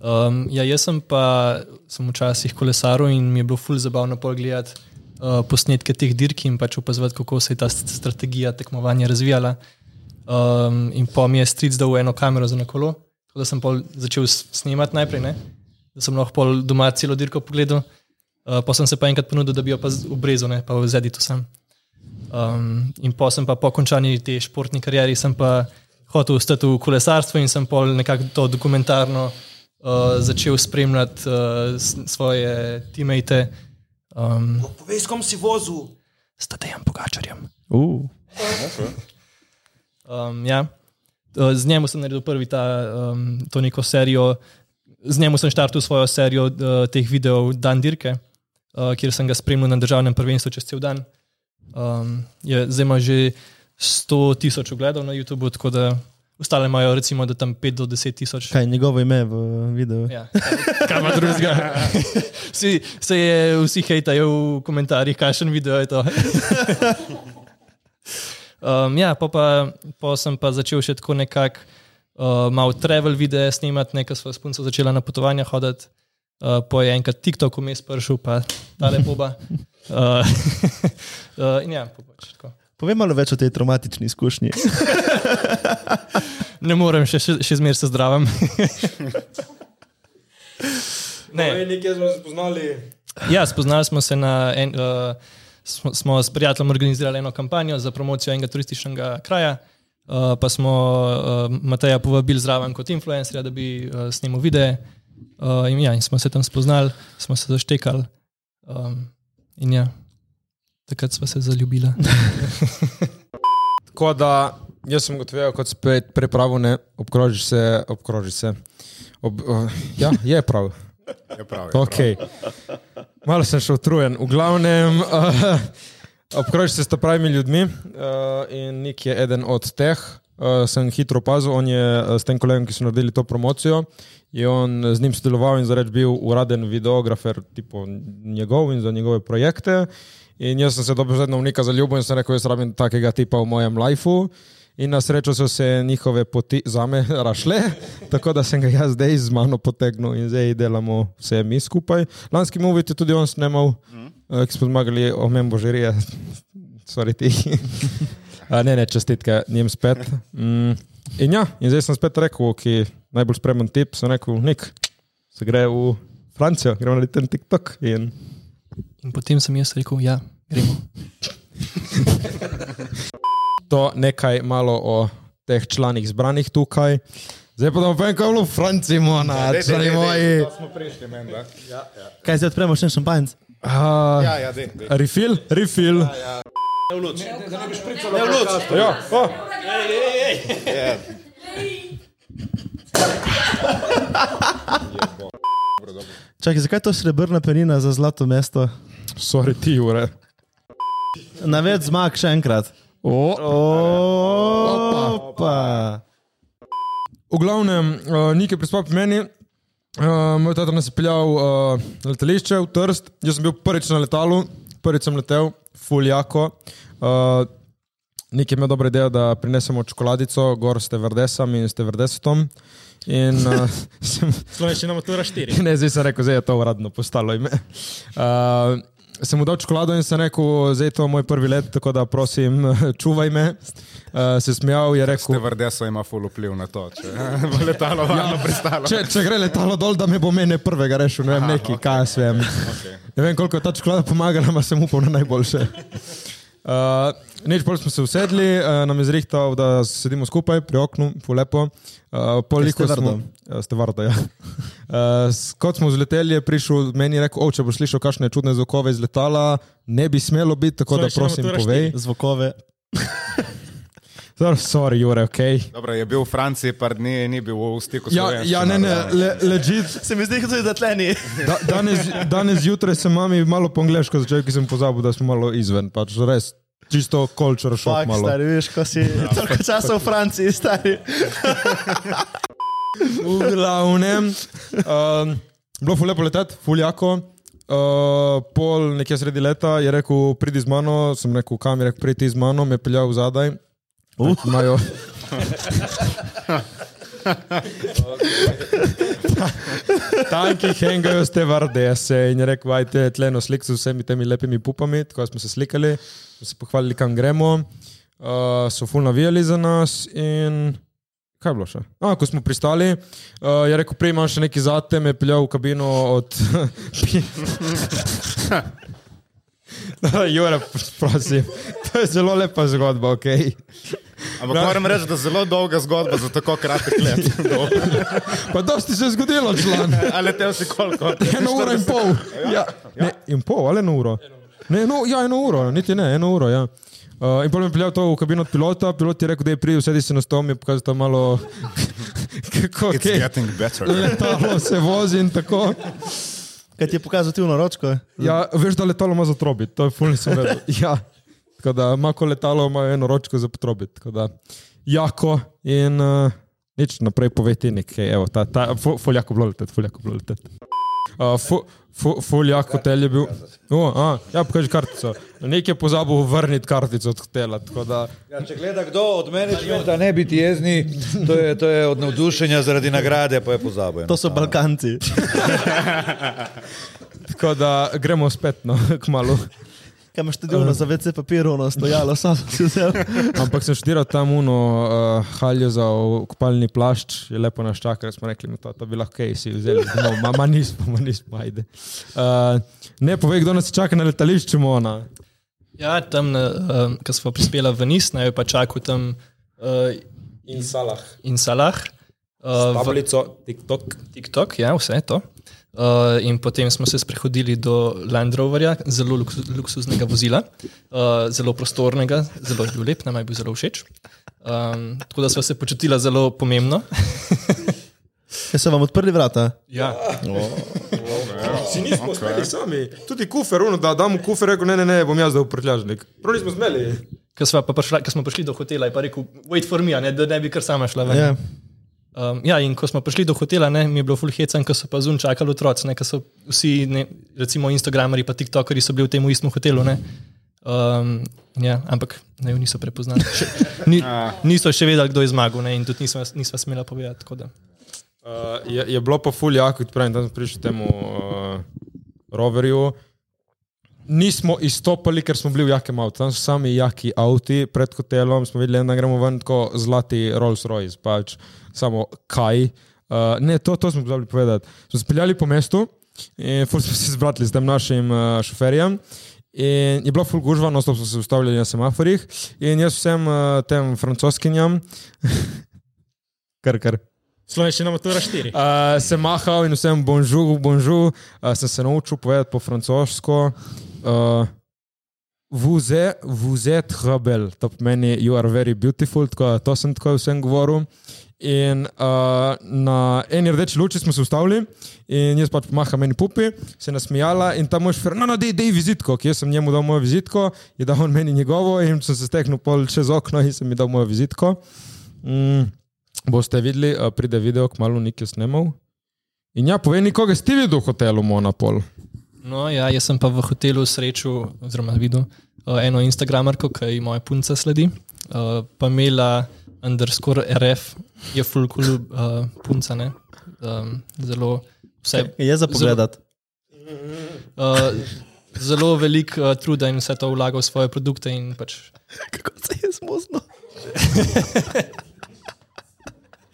Um, ja, jaz sem pa sem včasih kolesaril in mi je bilo ful zabavno pogledati uh, posnetke teh dirk in pač opazovati, kako se je ta st- strategija tekmovanja razvijala. Um, in pa mi je stric dal eno kamero za na kolo, tako da sem začel snemati najprej, ne? da sem lahko doma celo dirko pogledal. Uh, pa sem se pa enkrat ponudil, da bi jo pa obrezal, ne? pa v zeditu sem. Um, in pa sem pa po končani te športni karieri sem pa hotel ostati v kolesarstvu in sem pol nekako to dokumentarno uh, začel spremljati uh, svoje teammate. Um, Povej, s kom si vozil? s Tadejem Pogačarjem. Uh. Um, ja. Uh, Z njim sem naredil prvi ta, um, to neko serijo, z njim sem štartil svojo serijo uh, teh videov Dan Dirke, uh, kjer sem ga spremljal na državnem prvenstvu čez cel dan. Um, je, zdaj ima že 100 tisoč ogledov na YouTubu, tako da ostale imajo recimo da tam 5 do 10 tisoč. Kaj je njegovo ime v videu? Ja, kaj ima drugega? [laughs] Vsi, se je, vsi hejtajo v komentarjih, kakšen video je to. [laughs] Um, ja, pa, pa, pa sem pa začel še tako nekako uh, malo travel videe snemati, nekaj svoje punce začela na potovanja hoditi. Uh, po je enkrat TikTok vmes prišel, pa ta lepoba. Uh, [laughs] uh, in ja, pa pač tako. Povej malo več o tej traumatični izkušnji. [laughs] Ne morem, še, še, še zmeraj se zdravim. [laughs] ne. nekje smo se spoznali. Ja, spoznali smo se na, en, uh, smo, smo s prijateljem organizirali eno kampanjo za promocijo enega turističnega kraja. Uh, pa smo uh, Mateja povabili zraven kot influencerja, da bi uh, snimal videe. Uh, in, ja, in smo se tam spoznali, smo se zaštekali. Um, in ja, takrat smo se zaljubili. [laughs] Tako da jaz sem gotovil, kot spet prepravil, ne obkrožiš se, obkrožiš se. Ob, uh, ja, [laughs] je prav. Je prav, je prav. Okay. Malo sem še utrujen. V glavnem, uh, [laughs] obkrožiš se s pravimi ljudmi uh, in Nik je eden od teh. Uh, sem hitro opazil, on je uh, s tem kolegom, ki so naredili to promocijo, je on z njim sodeloval in zareč bil uraden videografer, tipo njegov in za njegove projekte. In jaz sem se dobro zadnjo v neka zaljubil in sem rekel, jaz rabim takega tipa v mojem lifeu. In na srečo so se njihove poti za me [laughs] rašle, tako da sem ga jaz zdaj z mano potegnil in zdaj delamo vse mi skupaj. Lanski movie je tudi on snemal, mm. ki smo zmagali o mem božirije, [laughs] sorry ti. [laughs] A, ne, ne, čestitke, njem spet. Mm. In ja, in zdaj sem spet rekel, ki je najbolj spremen tip, sem rekel, nik, se gre v Francijo, gremo na ten TikTok. In In potem sem jaz rekel, ja, gremo. [laughs] to nekaj malo o teh članih zbranih tukaj. Zdaj pa da je bilo v Franciji, mona, člani moji. smo prišli, menda. Ja, ja. Kaj zdaj odpremo še en šampanjec? Uh, Ja, ja, dej, dej. refill, refill. Ja, Ja, oh. ja. Čakaj, zakaj je to srebrna penina za zlato mesto? Sorry, ti ure. Na več zmag še enkrat. O, Opa. V glavnem, uh, nekaj prispal pri meni. Uh, moj tata nas je peljal uh, na letališče v Trst. Jaz sem bil prvič na letalu, prvič sem letel, fuljako. Uh, Nekaj imel dobro idejo, da prinesemo čokoladico, gor ste verdesam in ste verdesetom. In uh, [laughs] sem, Slovenščina matura 4. ne, zdaj sem rekel, zdaj je to uradno postalo ime. Uh, sem mu dal čokolado in sem rekel, zdaj je to moj prvi let, tako da prosim, [laughs] čuvaj me. Uh, se smejal je rekel, vrdeso ima ful vpliv na to, če [laughs] bo letalo varno pristalo. če, če gre letalo dol, da me bo mene prvega rešil, ne vem, neki, kaj jaz vem. [laughs] Okay. Ne vem, koliko je ta čokolada pomagala, ampak sem upal na najboljše. Uh, Neč pol smo se usedli, uh, nam je zrihtal, da sedimo skupaj pri oknu, polepo. Uh, ste smo, Vardo? ja, ste varda, ja. [laughs] Uh, kot smo vzleteli, je prišel meni in rekel, če boš slišal kakšne čudne zvokove iz letala, ne bi smelo biti, tako da Slovenščina prosim povej. Zvokove. [laughs] Sorry, sorry, Jure, ok. Dobro, je bil v Franciji par dni, ni bil v stiku s Ja, ja, ne, ne, le, legit. Se mi zdi, da tleni. Da, danes, danes zjutraj sem mami malo po angliško začel, ker sem pozabil, da smo malo izven. Pač res, čisto culture shock Fak, malo. stari, veš, ko si toliko časa v Franciji, stari. V glavnem, um, bilo je lepo leteti, fuljako. Uh, pol nekje sredi leta je rekel, pridi z mano, sem rekel, kam je rekel, pridi z mano, me je peljal zadaj. Uh. Imajo. Tanki hengajo ste vardese in je rekel, ajte tleno slik z vsemi temi lepimi pupami, tako smo se slikali, smo se pohvalili, kam gremo, uh, so ful navijali za nas in kaj je bilo še? A, ko smo pristali, uh, je rekel, prej imam še nekaj zate, me je peljal v kabino od... [laughs] [laughs] Jure, prosim, to je zelo lepa zgodba, ok? Ampak moram reči, da je zelo dolga zgodba za tako kratek let. [laughs] Pa dosti se je zgodilo, član. Ali te vsi koliko? Eno uro in pol. Ja. Ne, in pol, ali eno uro? Ne, no, ja, eno uro, niti ne, eno uro. Ja. Uh, in potem je peljal to v kabino od pilota, pilot je rekel, da je pridel, sedi se na stol, mi je pokazal tam malo, [laughs] kako It's je. getting better. Letalo se vozi in tako. Kaj ti je pokazal ti v naročko? Ja, veš, da letalo ima za trobit, to je fulni sem vedel. [laughs] Ja, tako da mako letalo ima eno ročko za potrobit. Tako da jako in uh, nič naprej poveti nekaj. Evo, ta, ta, fu- fuljako bilo leteti, fuljako bilo leteti. Uh, fu, fu, fuljak hotel je bil. O, a, ja, pokaži kartico. Nekaj je pozabil vrniti kartico od hotela. tako Da, Ja, če gleda kdo od menedžmenta, ne biti jezni, to je, to je od navdušenja zaradi nagrade, pa je pozabil. To so Balkanci. [laughs] tako da gremo spet no, k malu. Kaj imaš tudi ono za WC papir, ono stojalo, sam si vzel. [laughs] Ampak sem študiral tam uno uh, haljo za kopalni plašč, je lepo nas čaka, ker smo rekli, no, to, to bi lahko kaj si vzeli. [laughs] No, ma, ma nismo, ma nismo, ajde. Uh, ne povej, kdo nas čaka na letališču, Mona. Ja, tam, uh, ko smo prispeli v Nis, naj pa čakal tam uh, In salah. in Salah. Uh, v Tablico, TikTok. TikTok, ja, vse to. Uh, in potem smo se sprehodili do Land Roverja, zelo luks, luksuznega vozila, uh, zelo prostornega, zelo je bil lep, nam je bil zelo všeč. Um, tako da smo se počutili zelo pomembno. [laughs] Jaz so vam odprli vrata. Ja. Si nismo okay. smeli sami. Tudi kufer, uno, da damo kufer, rekel, ne, ne, ne, bom jaz dal prtljažnik. Prav nismo smeli. Ko smo, pa prišla, ko smo prišli do hotela, je pa rekel, wait for me, a ne, da ne bi kar sama šla ven. Ja. Um, ja, in ko smo prišli do hotela, ne, mi je bilo full hecen, ko so pa zunaj čakali otroci, ne, ko so vsi, ne, recimo Instagrameri pa TikTokeri so bili v tem istem hotelu. Ne. Um, ja, ampak ne, niso prepoznali. Še, [laughs] ni, niso še vedeli, kdo je zmagal ne, in tudi nismo, nismo smela povedati. Uh, je, je bilo pa ful jako, kot pravim, da smo prišli temu uh, roverju. Nismo izstopali, ker smo bili v jakem avtu. Tam so sami jaki avti pred hotelom, smo videli, da gremo ven tako zlati Rolls Royce, pač samo kaj. Uh, ne, to, to smo pozabili povedati. Smo se peljali po mestu in ful smo se zbratili s tem našim uh, šoferjem. In je bilo ful gužva, no stop smo se ustavljali na semaforih. In jaz vsem uh, tem francoskinjam, [laughs] kar kar. Slovenščina matura 4. Uh, sem mahal in vsem bonžur, bonžur, uh, sem se naučil povedati po francosko. Uh, Vuze, vuze, trabel, to pomeni you are very beautiful, tako to sem tako vsem govoril. In uh, na eni rdeči luči smo se ustavili, in jaz pač pomaham meni pupi, se je nasmijala in ta moj šfer, no, no, dej, dej vizitko, ki jaz sem njemu dal mojo vizitko, je dal on meni njegovo in sem se stehnil pol čez okno in sem mi dal mojo vizitko. Mm, boste videli, uh, pride video, kmalo nekaj snemal. In ja, povej, koga si ti videl v hotelu Monopol? No, ja, jaz sem pa v hotelu srečal, oziroma videl uh, eno Instagramerko, ki ji moja punca sledi, uh, pa imela underscore RF, je full cool uh, punca, ne. Um, zelo vse. Je za pogledat. Uh, zelo veliko uh, truda in vse to vlaga v svoje produkte. Pač, [laughs] Kako se je [laughs]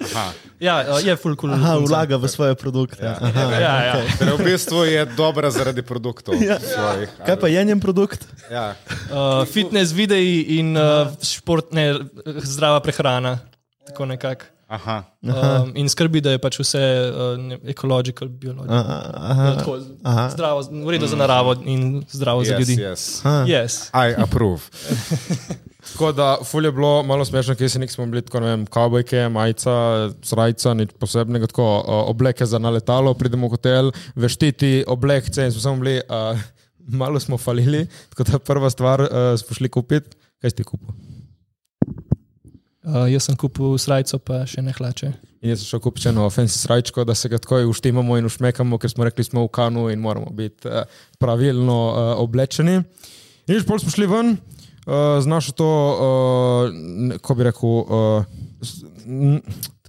smozno? ja, uh, je full cool. Aha, vlaga v svoje produkte. Aha, Ja, ja. Torej, v bistvu je dobra zaradi produktov Ja. svojih. Kaj pa je njen produkt? Ja. Uh, fitness videi in uh, športne, zdrava prehrana. Tako nekako. Aha. Um, in skrbi, da je pač vse uh, ekological, biologično. Aha, Tako, aha. Zdravo, v redu za naravo in zdravo za Yes, ljudi. yes. Yes. I approve. [laughs] Tako da, ful je bilo malo smešno, ker si nismo bili tako, ne vem, kavbojke, majica, srajca, nič posebnega, tako o, obleke za naletalo, pridemo v hotel, veštiti oblekce in smo samo bili, uh, [laughs] malo smo falili, tako da prva stvar uh, smo šli kupiti. Kaj si ti kupil? Uh, jaz sem kupil srajco, pa še ne hlače. In jaz sem šel kupiti eno fancy srajčko, da se ga tako uštimamo in ušmekamo, ker smo rekli, smo v kanu in moramo biti uh, pravilno uh, oblečeni. In že pol smo šli ven, uh, z našo to, uh, ko bi rekel, uh,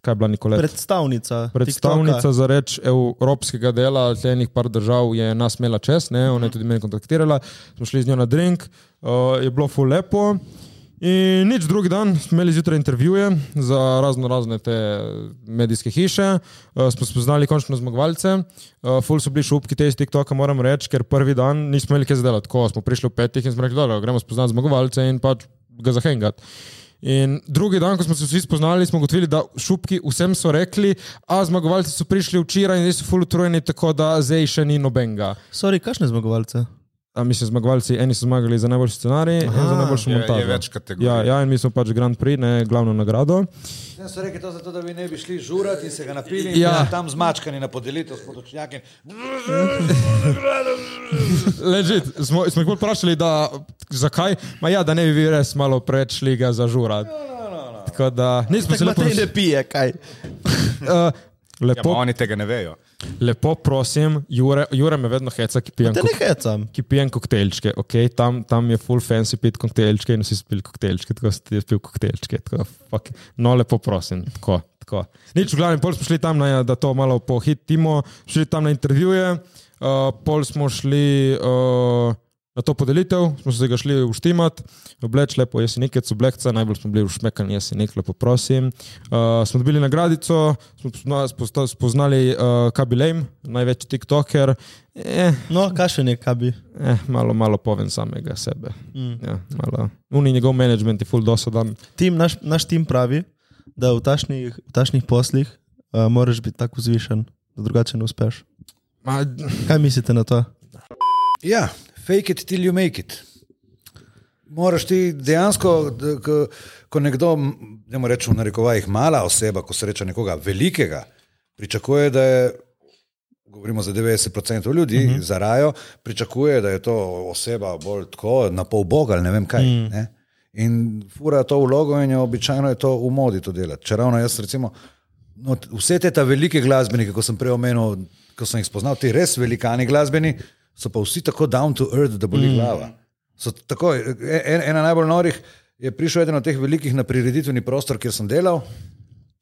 kaj je bila Nikoleta? Predstavnica. Predstavnica TikToka. za reč evropskega dela, tlenih par držav je nas imela čez, ne? ona je tudi meni kontaktirala, smo šli z njo na drink, uh, je bilo fu lepo. In nič drugi dan smo imeli zjutraj intervjuje za razno razne te medijske hiše, uh, smo spoznali končno zmagovalce, uh, ful so bili šupki te iz TikToka, moram reči, ker prvi dan nismo imeli kaj zdelati, tako smo prišli v petih in smo rekli, da gremo spoznati zmagovalce in pač ga zahengati. In drugi dan, ko smo se vsi spoznali, smo ugotovili, da šupki vsem so rekli, a zmagovalci so prišli včeraj in zdaj so full utrujeni, tako da zdaj še ni nobenga. Sorry, kakšne zmagovalce? A mislim, zmagovalci, eni so zmagali za najboljši scenarij, in za najboljšo Je, montažo. je več kategorij. Ja, ja, in mi smo pač Grand Prix, ne glavno nagrado. Ja, so rekli to zato, da vi ne bi šli žurati in se ga napili, Ja. ja. in tam zmačkani na podelitev s podočnjakom. [laughs] Ležit, smo, smo jih bolj vprašali, da, zakaj, ma ja, da ne bi vi res malo preveč šli ga zažurat. Tako da nismo se lepo, Matej ne pije, kaj? [laughs] uh, Ja, lepo, pa oni tega ne vejo. Lepo prosim, Jure, Jure me vedno heca, ki pijem Te ne hecam. ki pijem koktejlčke, okay? tam, tam je full fancy pit koktejlčke in vsi so pili koktejlčke, tako si jaz pil koktejlčke. Tako, fuck. no, lepo prosim. Tako, tako. Nič, v glavnem, pol smo šli tam, na, da to malo pohitimo, šli tam na intervjuje, uh, pol smo šli uh, na to podelitev, smo se ga šli uštimat, obleč lepo jesenikec, oblekca, najbolj smo bili ušmekani jesenik, lepo prosim. Uh, smo dobili nagradico, smo spoznali uh, Kabi Lame, največji TikToker. Eh, No, kakšen je kabi? eh, malo, malo povem samega sebe. Mm. Ja, malo. Uni njegov management je full dosadan. Tim, naš, naš tim pravi, da v tašnih, v tašnih poslih uh, moraš biti tako vzvišen, da drugače ne uspeš. Ma, Kaj mislite na to? Ja, fake it till you make it. Moraš ti dejansko, ko, ko nekdo, ne morem reči v narekovajih, mala oseba, ko sreča nekoga velikega, pričakuje, da je, govorimo za 90% ljudi, uh -huh. za rajo, pričakuje, da je to oseba bolj tako, na pol boga ali ne vem kaj. Mm. Ne? In fura to vlogo in je običajno je to v modi to delati. Če ravno jaz recimo, no, vse te ta velike glasbenike, ko sem prej omenil, ko sem jih spoznal, ti res velikani glasbeni, so pa vsi tako down to earth, da boli mm. glava. So tako, en, ena najbolj norih je prišel eden od teh velikih na prireditveni prostor, kjer sem delal.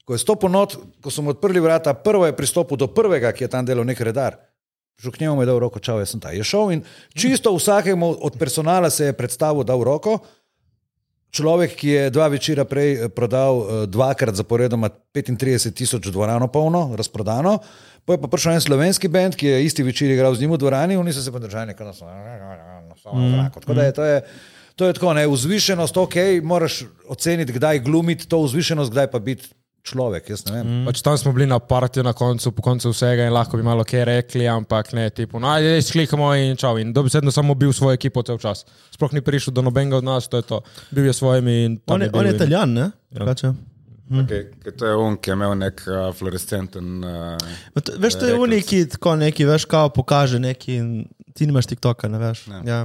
Ko je stopil not, ko smo odprli vrata, prvo je pristopil do prvega, ki je tam delal nek redar. Prišel k njemu mu je dal roko, čau, jaz sem ta. Je šel in čisto vsakemu od personala se je predstavil, dal roko. Človek, ki je dva večera prej eh, prodal eh, dvakrat zaporedoma 35 tisoč dvorano polno, razprodano, pa je pa prišel en slovenski bend, ki je isti večer igral z njim v dvorani, oni so se pa držali nekaj na samem zraku. Tako da je to je. To je tako, ne, vzvišenost, ok, moraš oceniti, kdaj glumiti to vzvišenost, kdaj pa biti človek. Jaz ne vem. Mm. Pač tam smo bili na partiju na koncu, po koncu vsega in lahko bi malo kaj rekli, ampak ne, tipo, no, ajde, sklikamo in čau. In dobesedno samo bil svojo ekipo cel čas. Sploh ni prišel do nobenega od nas, to je to. Bil je svojimi in tam On je, bil on je in- italijan, ne? Ja. Okay, ker to je on, ki je imel nek uh, fluorescenten. Uh, Veš, to je unik, ki tako neki, veš, kao pokaže neki in ti nimaš TikToka, ne veš. Ja. Ja.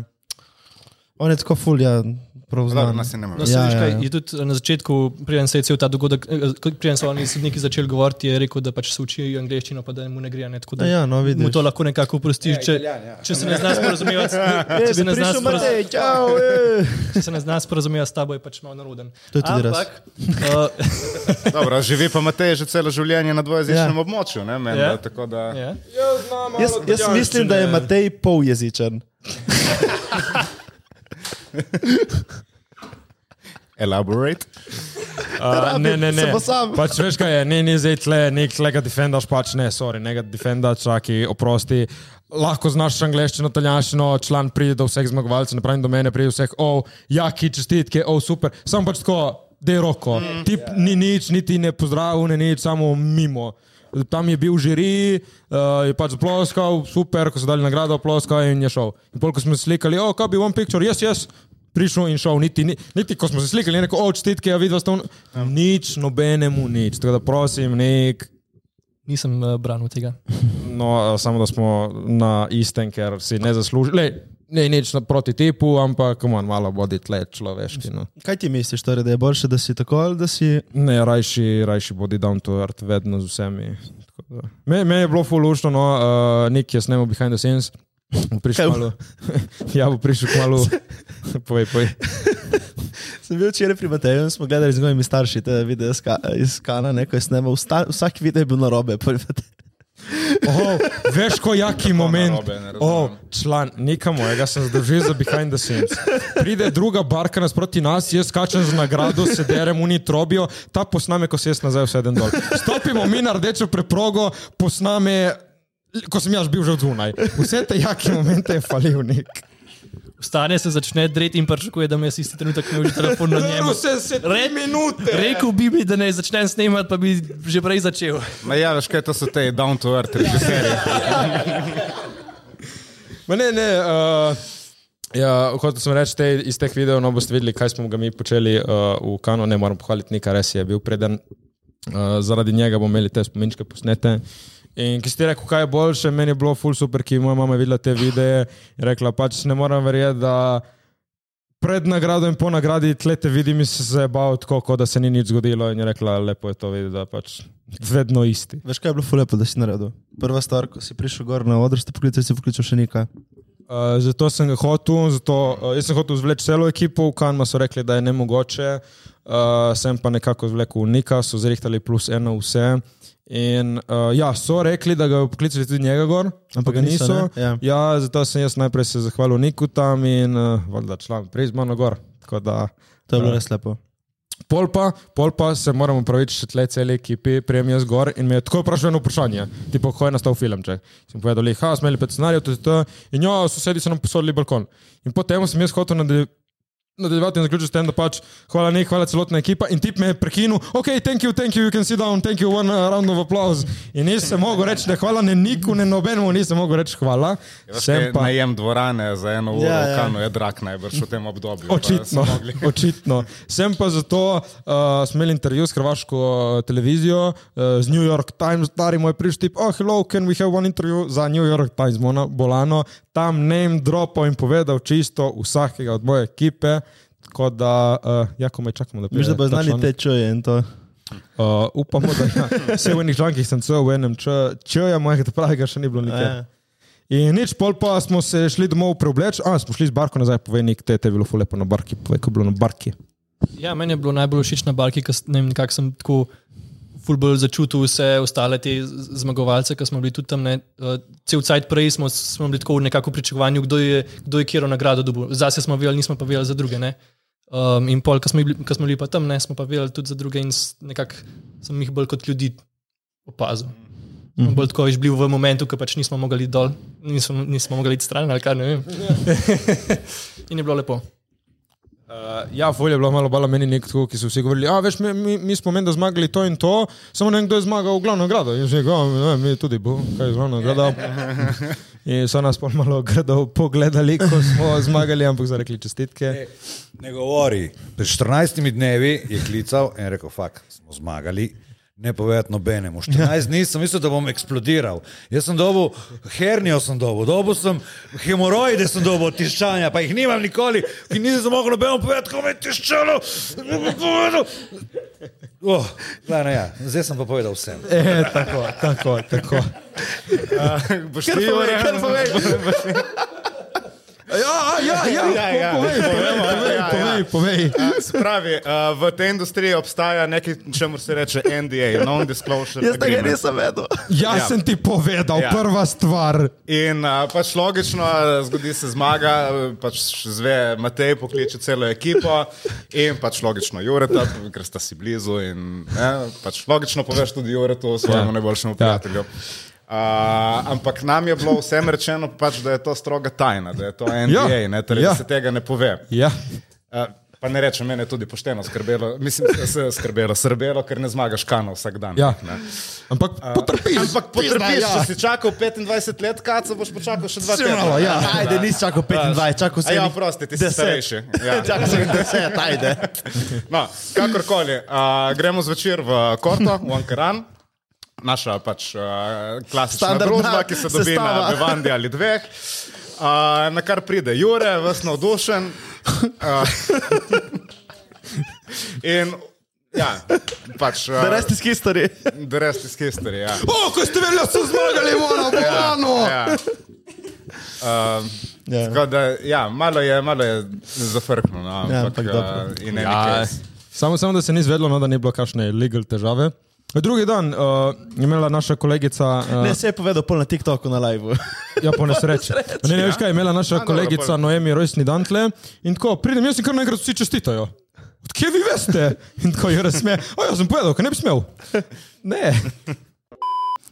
On je tako ful, ja, prav Dobro, znan. nas je ne more. No, Ja, ja, ja, kaj, ja. je tudi na začetku, preden se je cel ta dogodek, eh, preden so oni sodniki začeli govoriti, je rekel, da pač se učijo angliščino, pa da mu ne gre. Ne, tako da Ja, ja, no, vidiš. mu to lahko nekako oprostiš, če, Italijan, ja. če se ne znaš sporazumevati. Če se ne znaš ej. Če se ne znaš sporazumevati s tabo, je pač malo naroden. To je tudi res. Ampak, uh, [laughs] Dobro, živi pa Matej že celo življenje na dvojezičnem Ja. območju. Ne, men, Ja. da, tako da, ja. Jaz, jaz mislim, da je Matej poljezičen. [laughs] Elaborate. [laughs] Uh, ne, ne, ne. Pač veš kaj je, ni, ni zdaj tle, nek tle ga defendaš, pač ne, sorry, ne ga defendaš, čaki, oprosti. Lahko znaš angliščino, italijanščino, član pride do vseh zmagovalcev, ne pravim do mene, pride vseh, o, oh, jaki čestitke, o, oh, super. Sam pač tako, dej roko. Mm, Tip yeah. ni nič, niti ne pozdravil, ne nič, samo mimo. Tam je bil žiri, uh, je pač ploskal, super, ko so dali nagrado, ploskal in je šel. In pol, ko smo se slikali, o, oh, kaj bi one picture, jaz, jaz, prišel in šel, niti, ni- niti ko smo se slikali, je rekel, o, čestitke, ja, videl ste, nič, nobenemu nič. Tako da prosim, nek, Nisem uh, branil tega. [laughs] no, samo da smo na istem, ker si ne zasluži. Ne, nič proti tipu, ampak man, malo bodi tle človeški. No. Kaj ti misliš, torej, da je boljše, da si tako ali da si. Ne, rajši, rajši bodi down to earth, vedno z vsemi. Da. Me, me je bilo fulušno, no, uh, nek je snemal behind the scenes. Prišel malo. [laughs] ja, bo prišel malo. [laughs] povej, povej. Sem bil včeraj pri Mateju in smo gledali z njegovimi starši te videe iz, ka, iz Kana, neko je snemal. Vsak video je bil na robe. Oh, veš, ko jaki moment. narobe. Oh, član, nekam mojega sem zdržal za behind the scenes. Pride druga barka nasproti nas, jaz skačem z nagrado, se derem, oni trobijo, ta posname, ko se jaz nazaj sedem dol. Stopimo mi na rdečo preprogo, posname, ko sem jaz bil že od zunaj. Vse te jaki momente je falil nek. Vstane se začne dreti in pričakuje, da me jaz isti trenutek ne uži telefon na njemu. Se tri minute. Rekel bi mi, da ne začnem snemati, pa bi že prej začel. Ma ja, veš kaj, to so te down to earth režiserji. [laughs] Ma ne, ne. Uh, ja, hotel sem reči, te, iz teh videov no, boste videli, kaj smo ga mi počeli uh, v Kanu. Ne moram pohvaliti, nekaj res je bil preden. Uh, zaradi njega bomo imeli te spominčke posnete. In ki ste rekli, kaj je boljše, meni je bilo ful super, ki moja mama je videla te videe in rekla, pač ne morem verjeti, da pred nagrado in po nagradi tlete vidim in se zabavil tako, kot da se ni nič zgodilo in je rekla, lepo je to videti, da pač vedno isti. Veš kaj je bilo fulepo, da si naredil? Prva stvar, ko si prišel gor na odr, ste poklicali, si poklical še nekaj. Uh, zato sem ga hotel, zato, uh, jaz sem hotel zvleči celo ekipo, v Kanma so rekli, da je nemogoče, uh, sem pa nekako zvlekel Nika, so zrihtali plus eno vse In uh, ja, so rekli, da ga bodo poklicali tudi njega gor, ampak ga niso, niso. Ja. ja, zato sem jaz najprej se zahvalil Niku tam in uh, valjda član prej z mano gor. Tako Da, To je bilo res lepo. pol, pa, pol pa se moramo praviči še tle celi ekipi, prijem jaz gor in me je tako vprašal eno vprašanje, tipo, ko je nastal film. Če. Sem povedal, ha, smo imeli pet scenarijev, tudi to, in jo, sosedi so nam posodili balkon. In potem sem jaz hotel nadalj- nadaljevati in zaključiti s tem, da pač hvala nek, hvala celotna ekipa in tip me je prekinil, ok, thank you, thank you, you can sit down, thank you, one uh, round of applause. In nisem mogel reči, ne hvala, ne niku, ne nobenemu nisem mogel reči hvala. Sem pa Najem dvorane za eno uro Ja, ja, Kanu je drag najbrž v tem obdobju. pa Očitno, [laughs] očitno. Sem pa zato uh, smo imeli intervju s hrvaško uh, televizijo, uh, z New York Times, stari moj prišel, tip, oh, hello, can we have one interview za New York Times, Mona Bolano, tam name dropal in povedal čisto vsakega od moje ekipe. Tako da, uh, ja, ko me čakamo, da Viš, da bo znali te čuje in to. Uh, upamo, da ja. Vse v enih žankih sem cel, v enem čeja mojega pravega še ni bilo nikjer. Ja. In nič, pol pa smo se šli domov preobleč, a smo šli z barko nazaj, povej nek, te, te je bilo ful lepo na barki, povej, ko je bilo na barki. Ja, meni je bilo najbolj všeč na Balki, ker ne vem, nekako sem tako fulbol začutil vse ostale te zmagovalce, ki smo bili tudi tam. Ne, uh, cel cajt prej smo, smo bili tako nekako v pričakovanju, kdo je, kdo je kjero nagrado dobil. Zase smo vedeli, nismo pa vedeli za druge. Ne. Um, in pol, ko smo, bili, ko smo bili pa tam, ne, smo pa vedeli tudi za druge in nekako sem jih bolj kot ljudi opazil. Mm -hmm. Bolj tako je bil v momentu, ko pač nismo mogli dol, nismo, nismo mogli iti stran ali kaj ne vem. [laughs] in je bilo lepo. Uh, ja, volje je bilo malo bolj meni nek tako, ki so vsi govorili, a veš, mi, mi, mi smo meni, da zmagali to in to, samo ne vem, kdo je zmagal v glavno nagrado. In že rekel, ne, mi tudi bo, kaj je glavno nagrado. [laughs] In so nas pol malo grdo pogledali, ko smo zmagali, ampak so rekli čestitke. Ne govori. Pred 14 dnevi je klical in rekel: Fak, smo zmagali. Ne povedati nobenemu. 14 dni sem mislil, da bom eksplodiral. Jaz sem dobil hernijo, sem dobil, dobil sem hemoroide, sem dobil tiščanja, pa jih nimam nikoli, ki nisem mogel nobenemu povedati, kako me je tiščalo. Ne. Oh, glavno, ja. Zdaj sem pa povedal vsem. E, tako, tako, tako. Boš ti verjel? [laughs] Ja, ja, ja, Ja, ja. povej, povej, povej, Ja, ja. povej, povej. Spravi, uh, v tej industriji obstaja nekaj, čemu se reče NDA, Non-Disclosure Jaz tega nisem vedel. Ja, Ja. sem ti povedal, Ja. prva stvar. In uh, pač logično, uh, zgodi se zmaga, uh, pač zve Matej, pokliče celo ekipo in pač logično Jureta, ker sta si blizu in ne, pač logično poveš tudi Juretu, svojemu ja. najboljšemu prijatelju. Uh, ampak nam je bilo vsem rečeno, pač, da je to stroga tajna, da je to NDA, Ja. ne, torej, Ja. da se tega ne pove. Ja. Uh, pa ne rečem, mene je tudi pošteno skrbelo, mislim, da se je skrbelo, srbelo, ker ne zmagaš kano vsak dan. Ja. Ne. Ampak potrpiš. Ampak potrpiš, ja. če si čakal 25 let, kaco boš počakal še dva Sigurno, tedna. ja. Ajde, nisi čakal 25, čakal si. ja, enih prosti, ti si 10. starejši. Ja. [laughs] Čakal si 10, ajde. No, kakorkoli, uh, gremo zvečer v Korto, v Ankaran. Naša pač uh, klasična Standardna družba, ki se dobi sestava. na [laughs] Bevandi ali dveh. Uh, na kar pride Jure, vas navdušen. Uh, in ja, pač. Uh, The rest is history. [laughs] the rest is history, ja. O, ko ste vedeli, da so zmagali, mora bolano. ja. Uh, Ja. Tako da, ja, malo je, malo je zafrknilo, no, Ja, ampak dobro. uh, in Ja, nekaj. samo, samo da se ni zvedlo, no, da ni bilo kakšne legal težave. Drugi dan uh, je imela naša kolegica, uh, Ne, se je povedal pol na TikToku na live. ja, [laughs] po nesreči. Ne, ne, veš kaj, je imela naša A, dobro, kolegica pol. Noemi rojstni dan tle in tako, pridem jaz in kar naenkrat vsi čestitajo. Odkje vi veste? In tako je razsme. O, jaz sem povedal, ker ne bi smel. [laughs] Ne.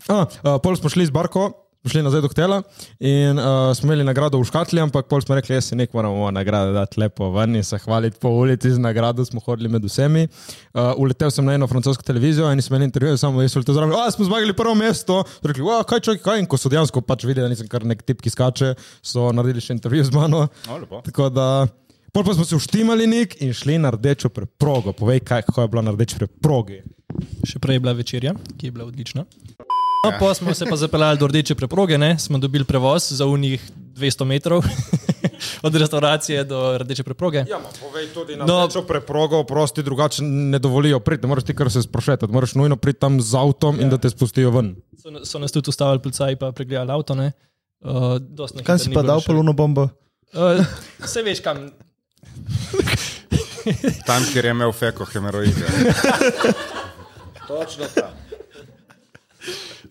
A, uh, pol smo šli z Barko, šli nazaj do hotela in uh, smo imeli nagrado v škatli, ampak pol smo rekli, jaz si nek moramo nagrado dati lepo ven in se hvaliti po ulici z nagrado, smo hodili med vsemi. Uh, uletel sem na eno francosko televizijo in smo imeli intervju, samo jaz sem letel zraven, a smo zmagali prvo mesto, rekli, "Wow, kaj čakaj, kaj, in ko so dejansko pač videli, da nisem kar nek tip, ki skače, so naredili še intervju z mano. O. Tako da, pol pa smo se uštimali nek in šli na rdečo preprogo. Povej, kaj, kako je bilo na rdeči preprogi. Še prej je bila večerja, ki je bila odlična. No, pa smo se pa zapeljali do rdeče preproge, ne? smo dobili prevoz za unih 200 metrov [laughs] od restauracije do rdeče preproge. Ja, povej tudi na No. no, preprogo, prosti drugače ne dovolijo priti, ne moreš ti kar se sprošetati, moraš nujno priti tam z avtom ja. in da te spustijo ven. So, so nas tudi ustavili policaji, pa pregledali avto. ne. Uh, Kam si pa dal poluno bombo? Uh, [laughs] Vse veš, kam. [laughs] Tam, kjer je imel feko hemeroide. Točno tam.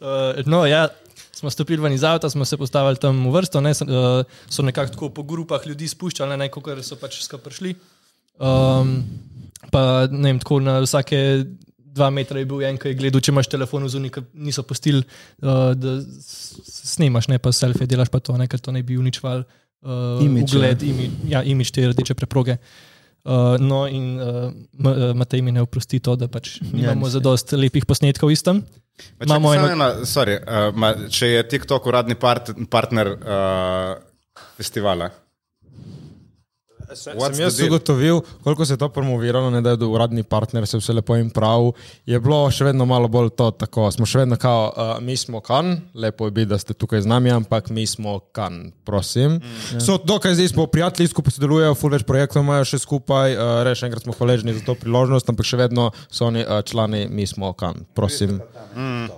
Uh, no, ja, smo stopili ven iz avta, smo se postavili tam v vrsto, ne, s- uh, so nekako tako po grupah ljudi spuščali, ne, kot so pač skupaj prišli. Um, pa ne vem, tako na vsake dva metra je bil en, ki je gledal, če imaš telefon zunaj, niso pustili, uh, da s- s- snemaš, ne pa selfie, delaš pa to, ne, ker to ne bi uničval uh, Imidž, ugled, imi, ja, imič te rdeče preproge. Uh, no, in uh, Ma- uh, Matej mi ne oprosti to, da pač nimamo nisem. za dost lepih posnetkov istem. Imamo čakaj, eno, ena, sorry, uh, ma, če je TikTok uradni part, partner uh, festivala. Sem, What's sem jaz ugotovil, koliko se je to promoviralo, ne, da je uradni partner, se vse lepo in prav. Je bilo še vedno malo bolj to, tako smo še vedno kao, uh, mi smo kan, lepo je biti, da ste tukaj z nami, ampak mi smo kan, prosim. Mm. So dokaj zdaj smo prijatelji, skupaj sodelujejo, full več projektov imajo še skupaj, uh, reš enkrat smo hvaležni za to priložnost, ampak še vedno so oni uh, člani, mi smo kan, prosim. Mm.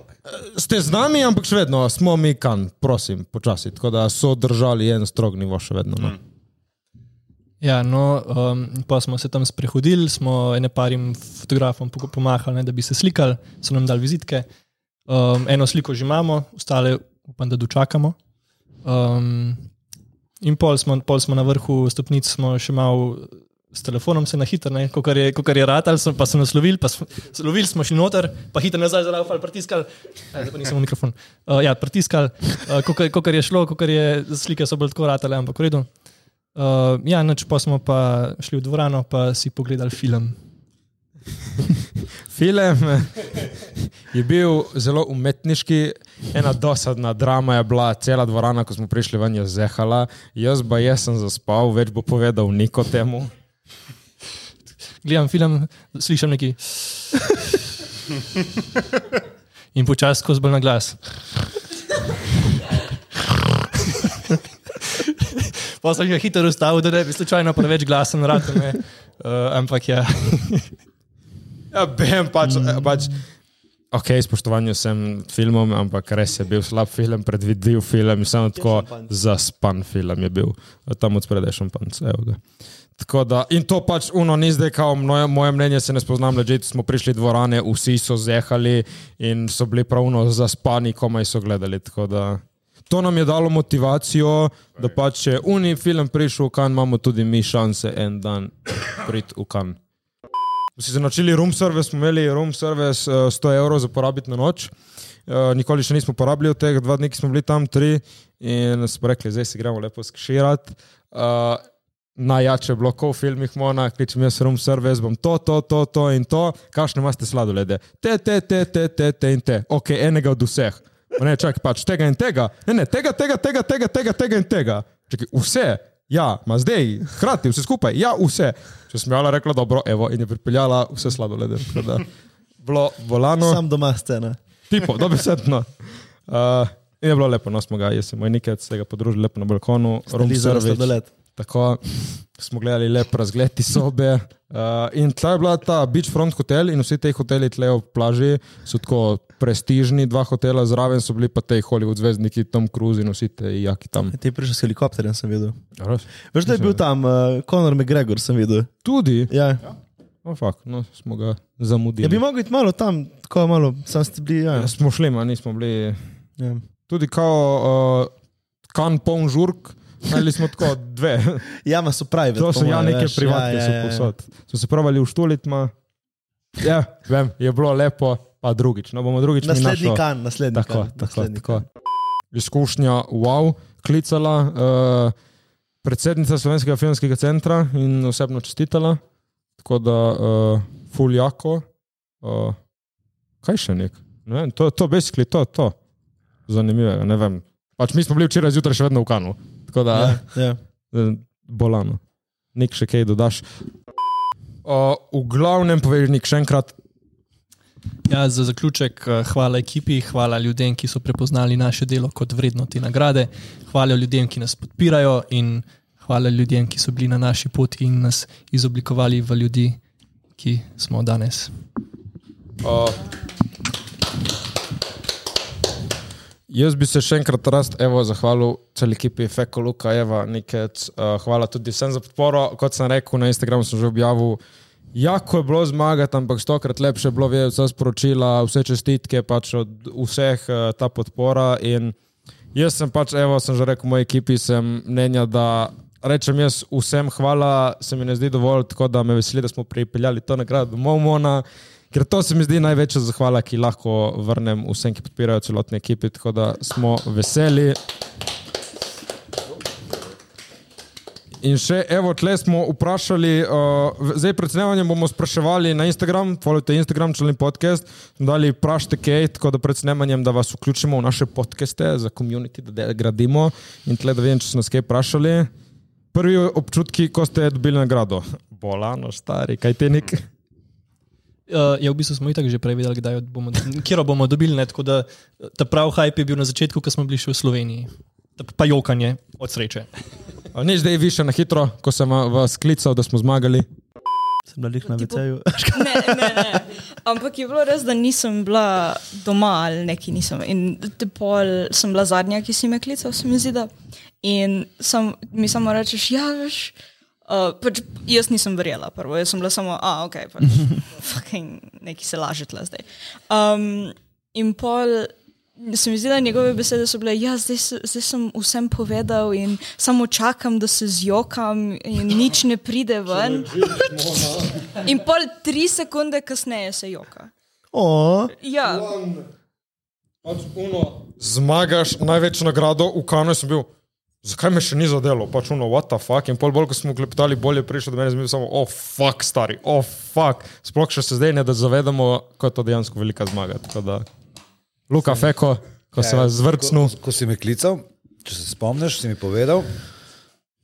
Ste z nami, ampak še vedno smo mi kan, prosim, počasi. Tako da so držali en strog nivo še vedno. No. Mm. Ja, no, um, pa smo se tam sprehodili, smo ene parim fotografom po- pomahali, ne, da bi se slikali, so nam dali vizitke. Um, eno sliko že imamo, ostale upam, da dočakamo. Um, in pol smo, pol smo na vrhu stopnic, smo še malo s telefonom se na hitro, kot je, kakor je ratal, so, pa so nas lovili, pa smo, lovili smo šli noter, pa hitro nazaj zalaufali, pritiskali. Zdaj pa nisem v mikrofon. Uh, ja, pritiskali, uh, kakor je šlo, kakor je slike so bolj tako ratale, ampak v redu. Uh, ja, noč pa smo pa šli v dvorano, pa si pogledali film. [laughs] Film je bil zelo umetniški, ena dosadna drama je bila, cela dvorana, ko smo prišli ven, je zehala. Jaz pa sem zaspal, več bo povedal niko temu. Gledam film, slišim neki. [laughs] In počasi skozi bolj na glas. Pa sem jih hitro ustavil, da ne bi slučajno preveč glasen rad. Uh, ampak ja. Ja, vem pač. Mm. pač Ok, spoštovanju sem filmom, ampak res je bil slab film, predvidljiv film, samo tako zaspan film je bil. Tam od spredaj šampanc, evo ga. Tako da, in to pač uno ni zdaj, kao moje, moje mnenje se ne spoznam, ležite smo prišli dvorane, vsi so zehali in so bili pravno zaspani, komaj so gledali. Tako da, to nam je dalo motivacijo, da pač če uni film prišel v kan, imamo tudi mi šanse en dan priti v kan. Si zanačili room service, smo imeli room service uh, 100 evrov za porabiti na noč. Uh, nikoli še nismo porabili od teh dva dni, smo bili tam, tri. In smo rekli, zdaj si gremo lepo skširati. Uh, najjače je bilo, ko v filmih mona, kličem jaz room service, bom to, to, to, to in to, kakšne imate sladolede. Te, te, te, te, te, te in te. Ok, enega od vseh. Ne, čakaj, pač tega in tega. Ne, ne, tega, tega, tega, tega, tega, tega in tega. Čakaj, vse. Ja, ma zdaj, hkrati, vse skupaj, ja, vse. Če sem jala rekla, dobro, evo, in je pripeljala vse sladolede. Bilo volano, Sam doma scena. tipo, dobesedno. Uh, in je bilo lepo, no smo ga, jaz sem moj nekaj se ga podružili lepo na balkonu, Liza service. sladoled. Tako smo gledali lep razgled iz sobe. Uh, in tle je bila ta beachfront hotel, in vsi ti hoteli tle ob plaži so tako prestižni, dva hotela zraven so bili pa te Hollywood zvezdniki, Tom Cruise in vsi ti jaki tam. Ti je prišel s helikopterjem, sem videl. Res? Veš, da je bil tam uh, Conor McGregor, sem videl. Tudi, Ja. oh, fuck, no, smo ga zamudili. Ja, bi mogel iti malo tam, tako malo, sam ste bili. Ja. Ja, smo šli, ma nismo bili. Ja. Tudi kao uh, kan poln žurk, ali smo tako dve. Jama so pravi. To so ja neke privatke, ja, ja, ja. so posod. Smo se pravili v štulitma. Ja, vem, je bilo lepo, pa drugič. No, bomo drugič mi Naslednji našlo. kan, naslednji Tako, kan. tako, naslednji tako. kan. Izkušnja, wow, klicala uh, predsednica Slovenskega filmskega centra in osebno čestitala. Tako da, uh, fuljako. Uh, kaj še nek? Ne vem, to, to, basically, to, to. Zanimivega, ne vem. Pač mi smo bili včeraj zjutraj še vedno v kanu. Tako da, Ja, ja. eh, bolano. Nik še kaj dodaš. Uh, v glavnem, povej, Nik, še enkrat, Ja, za zaključek, eh, hvala ekipi, hvala ljudem, ki so prepoznali naše delo kot vredno te nagrade, hvala ljudem, ki nas podpirajo in hvala ljudem, ki so bili na naši poti in nas izoblikovali v ljudi, ki smo danes. Uh, jaz bi se še enkrat rast, evo, zahvalil celi ekipi Feko, Luka, Eva, Nikec. Uh, hvala tudi vsem za podporo. Kot sem rekel, na Instagramu sem že objavil Jako je bilo zmagati, ampak stokrat lepše je bilo vedeti vsa sporočila, vse čestitke, pač od vseh uh, ta podpora. In jaz sem pač, evo, sem že rekel, moji ekipi sem mnenja, da rečem jaz vsem hvala, se mi ne zdi dovolj, tako da me veseli, da smo pripeljali to nagrado domov Mona. Ker to se mi zdi največja zahvala, ki lahko vrnem vsem, ki podpirajo celotne ekipe, tako da smo veseli. In še, evo, tle smo vprašali, uh, zdaj pred snemanjem bomo spraševali na Instagram, followte Instagram, čelni podcast, dali vprašajte kaj, tako da pred snemanjem, da vas vključimo v naše podcaste za komunity, da gradimo in tle, da vem, če so nas kaj vprašali. Prvi občutki, ko ste dobili nagrado? Bolano, stari, kaj te nek? Uh, ja, v bistvu smo itak že prevedeli, kdaj jo bomo, kjer bomo dobili. Ne? Tako da eh, ta prav hype je bil na začetku, ko smo bili še v Sloveniji. Ta Pa jokanje od sreče. A Nič zdaj više na hitro, ko sem va- vas klical, da smo zmagali. Sem bila lih na VC-ju. [laughs] Ne, ne, ne. Ampak je bilo res, da nisem bila doma ali neki nisem. In te pol sem bila zadnja, ki si me klical, se mi zdi. da. In sam, mi samo rečeš, ja, veš. Uh, pač jaz nisem verjela prvo, jaz sem bila samo, a, ok, pač, [laughs] fucking, neki se laže tle zdaj. Um, in pol se mi zdi, da njegove besede so bile, ja, zdaj, zdaj sem vsem povedal in samo čakam, da se zjokam in nič ne pride ven. In pol tri sekunde kasneje se joka. O, Ja, Zmagaš največjo nagrado v Kanu, sem bil. Zakaj me še ni zadelo? Pač uno, what the fuck. In pol bolj, ko smo klepetali, bolje prišlo do mene, sem bil samo, oh fuck, stari, oh fuck. Sploh še se zdaj ne da zavedamo, kako je to dejansko velika zmaga. Da... Luka Feko, ko se vas zvrcnu. Ko, ko si me klical, če se spomniš, si mi povedal.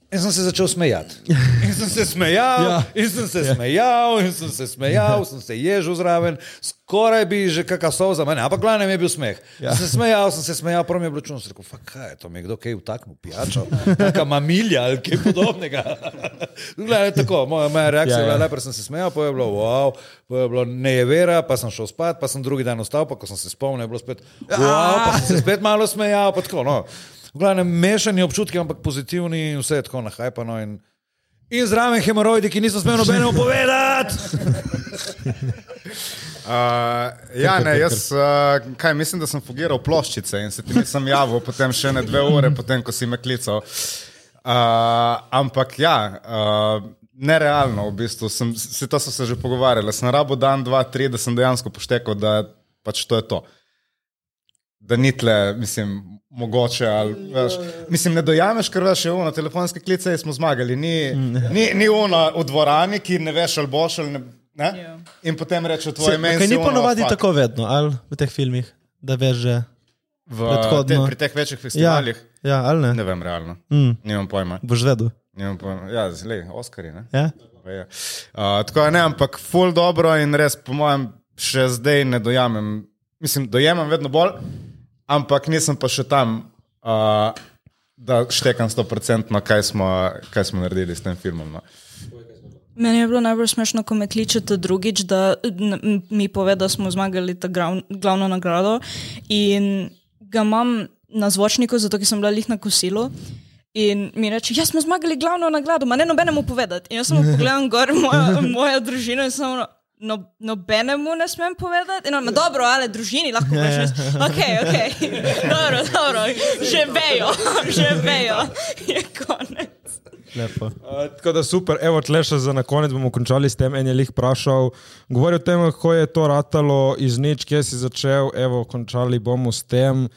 In sem se začel smejati. [laughs] In sem se smejal, ja. in sem se ja. smejal, in sem se smejal, sem se ježil zraven, skoraj bi že kakšna solza, meni, ampak glavno je bil smeh. Ja. Sem se smejal, sem se smejal, prvo mi je bilo čudno, sem rekel, "Fuck, kaj je to, mi je kdo kaj vtaknil pijačo, neka mamilja ali kaj podobnega. [laughs] Gledaj, tako, moja, moja reakcija Ja, je ja. bila, najprej sem se smejal, pa je bilo, wow, pa je bilo ne je vera, pa sem šel spat, pa sem drugi dan ostal, pa ko sem se spomnil, je bilo spet, wow, pa sem se spet malo smejal, pa tako, no. Glavnem, mešani občutki, ampak pozitivni in vse tako nahajpano. In, in zraven hemoroidi, ki niso smeli nobenemu povedati. [laughs] Uh, ja, ne, jaz uh, kaj, mislim, da sem fugiral ploščice in se ti nisem javil, potem še ne dve ure, potem ko si me klical. Uh, ampak ja, uh, nerealno v bistvu. Sem, se, to so se že pogovarjali. Sem rabo dan, dva, tri, da sem dejansko poštekal, da pač to je to. Da ni tle, mislim, mogoče. Ali, veš, mislim, ne dojameš, ker veš, je ono, telefonske klice smo zmagali. Ni, ni, ni ono v dvorani, ki ne veš, ali boš ali ne. ne? Ja. In potem reče tvoje ime. Kaj ni ono, ponovadi fuck. tako vedno, ali v teh filmih, da veš že. v, te, pri teh večjih Ja, festivalih. ja ali ne? Ne vem, realno. Mm, Nimam pojma. boš vedel. Nimam pojma. Ja, zle, Oskari. Ne? Ja? Je. Uh, tako je, ne, ampak full dobro in res, po mojem, še zdaj ne dojamem. Mislim, dojemam vedno bolj, ampak nisem pa še tam, uh, da štekam 100%, kaj smo, kaj smo naredili s tem filmom. No. Meni je bilo najbolj smešno, ko me kličete drugič, da mi pove, da smo zmagali ta glavno nagrado. In ga imam na zvočniku, zato ker sem bila lih na kosilu. In mi reče, ja, smo zmagali glavno nagrado, ma ne nobenemu povedati. In jaz samo pogledam gor mojo, mojo družino in samo. No, nobenemu ne smem povedati. In on, "Ma dobro, ali družini lahko rečeš. Ok, ok, dobro, dobro, že vejo, [laughs] že vejo. Je konec. Lepo. Uh, tako da super, evo, tle še za na konec bomo končali s tem. En je lih vprašal, govori o tem, kako je to ratalo iz nič, kje si začel, evo, končali bomo s tem.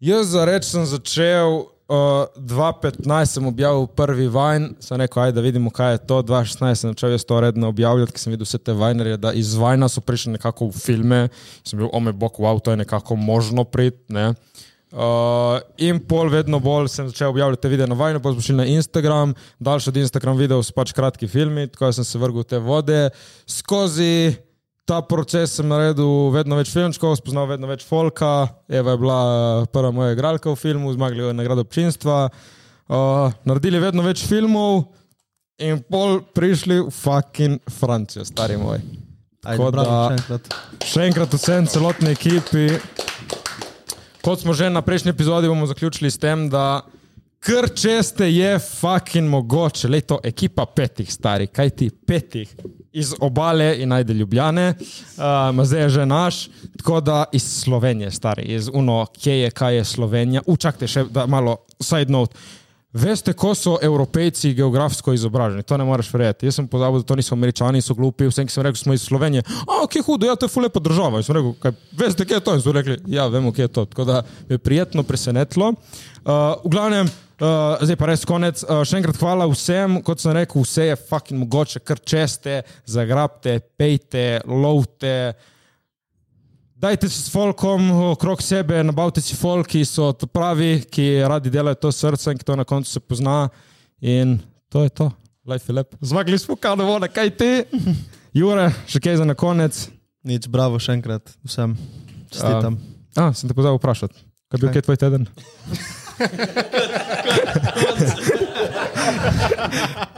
Jaz za reč sem začel, uh, 2015 sem objavil prvi Vajn, sem rekel, ajde, da vidimo, kaj je to. 2016 sem začel jaz to redno objavljati, ker sem videl vse te Vajnerje, da iz Vajna so prišli nekako v filme. Sem bil, ome bog, wow, to je nekako možno priti. Ne? Uh, in pol vedno bolj sem začel objavljati videe na Vajnu, pa smo šli na Instagram, daljši od Instagram videov so pač kratki filmi, tako sem se vrgel v te vode. Skozi ta proces sem naredil vedno več filmčkov, spoznal vedno več folka. Eva je bila eh, prva moja igralka v filmu, zmagali jo nagrado občinstva. Uh, naredili vedno več filmov in pol prišli v fucking Francijo, stari moj. Ajde, Tako bravo, da- še enkrat. Še enkrat vsem celotni ekipi. Kot smo že na prejšnji epizodi, bomo zaključili s tem, da kar česte je fucking mogoče, le to ekipa petih, stari, kaj ti petih. Iz obale in najde Ljubljane, uh, zdaj je že naš, tako da iz Slovenije, stari, iz Uno, kje je, kaj je Slovenija. Učakajte še malo side note. Veste, ko so evropejci geografsko izobraženi, to ne moreš verjeti. Jaz sem pozabil, da to niso američani, so glupi, vsem, ki sem rekel, smo iz Slovenije. A, ok, hudo, ja, to je fulepa država. In sem rekel, kaj, veste, kje je to? In so rekli, ja, vemo, kje je to. Tako da me je prijetno presenetilo. Uh, v glavnem, uh, zdaj pa res konec. Uh, še enkrat hvala vsem, kot sem rekel, vse je fucking mogoče, kar česte, zagrabte, pejte, lovte. Dajte se s folkom okrog sebe, nabavite si folk, ki so to pravi, ki radi delajo to s srcem, ki to na koncu se pozna. In to je to, life je lep. Zmagali smo, kaj vode, kaj ti. [laughs] Jure, še kaj za na konec. Nič, bravo še enkrat vsem. Čestitam. A, sem te pozabil vprašati. Kaj je bil kje tvoj teden? [laughs] [laughs] good, good.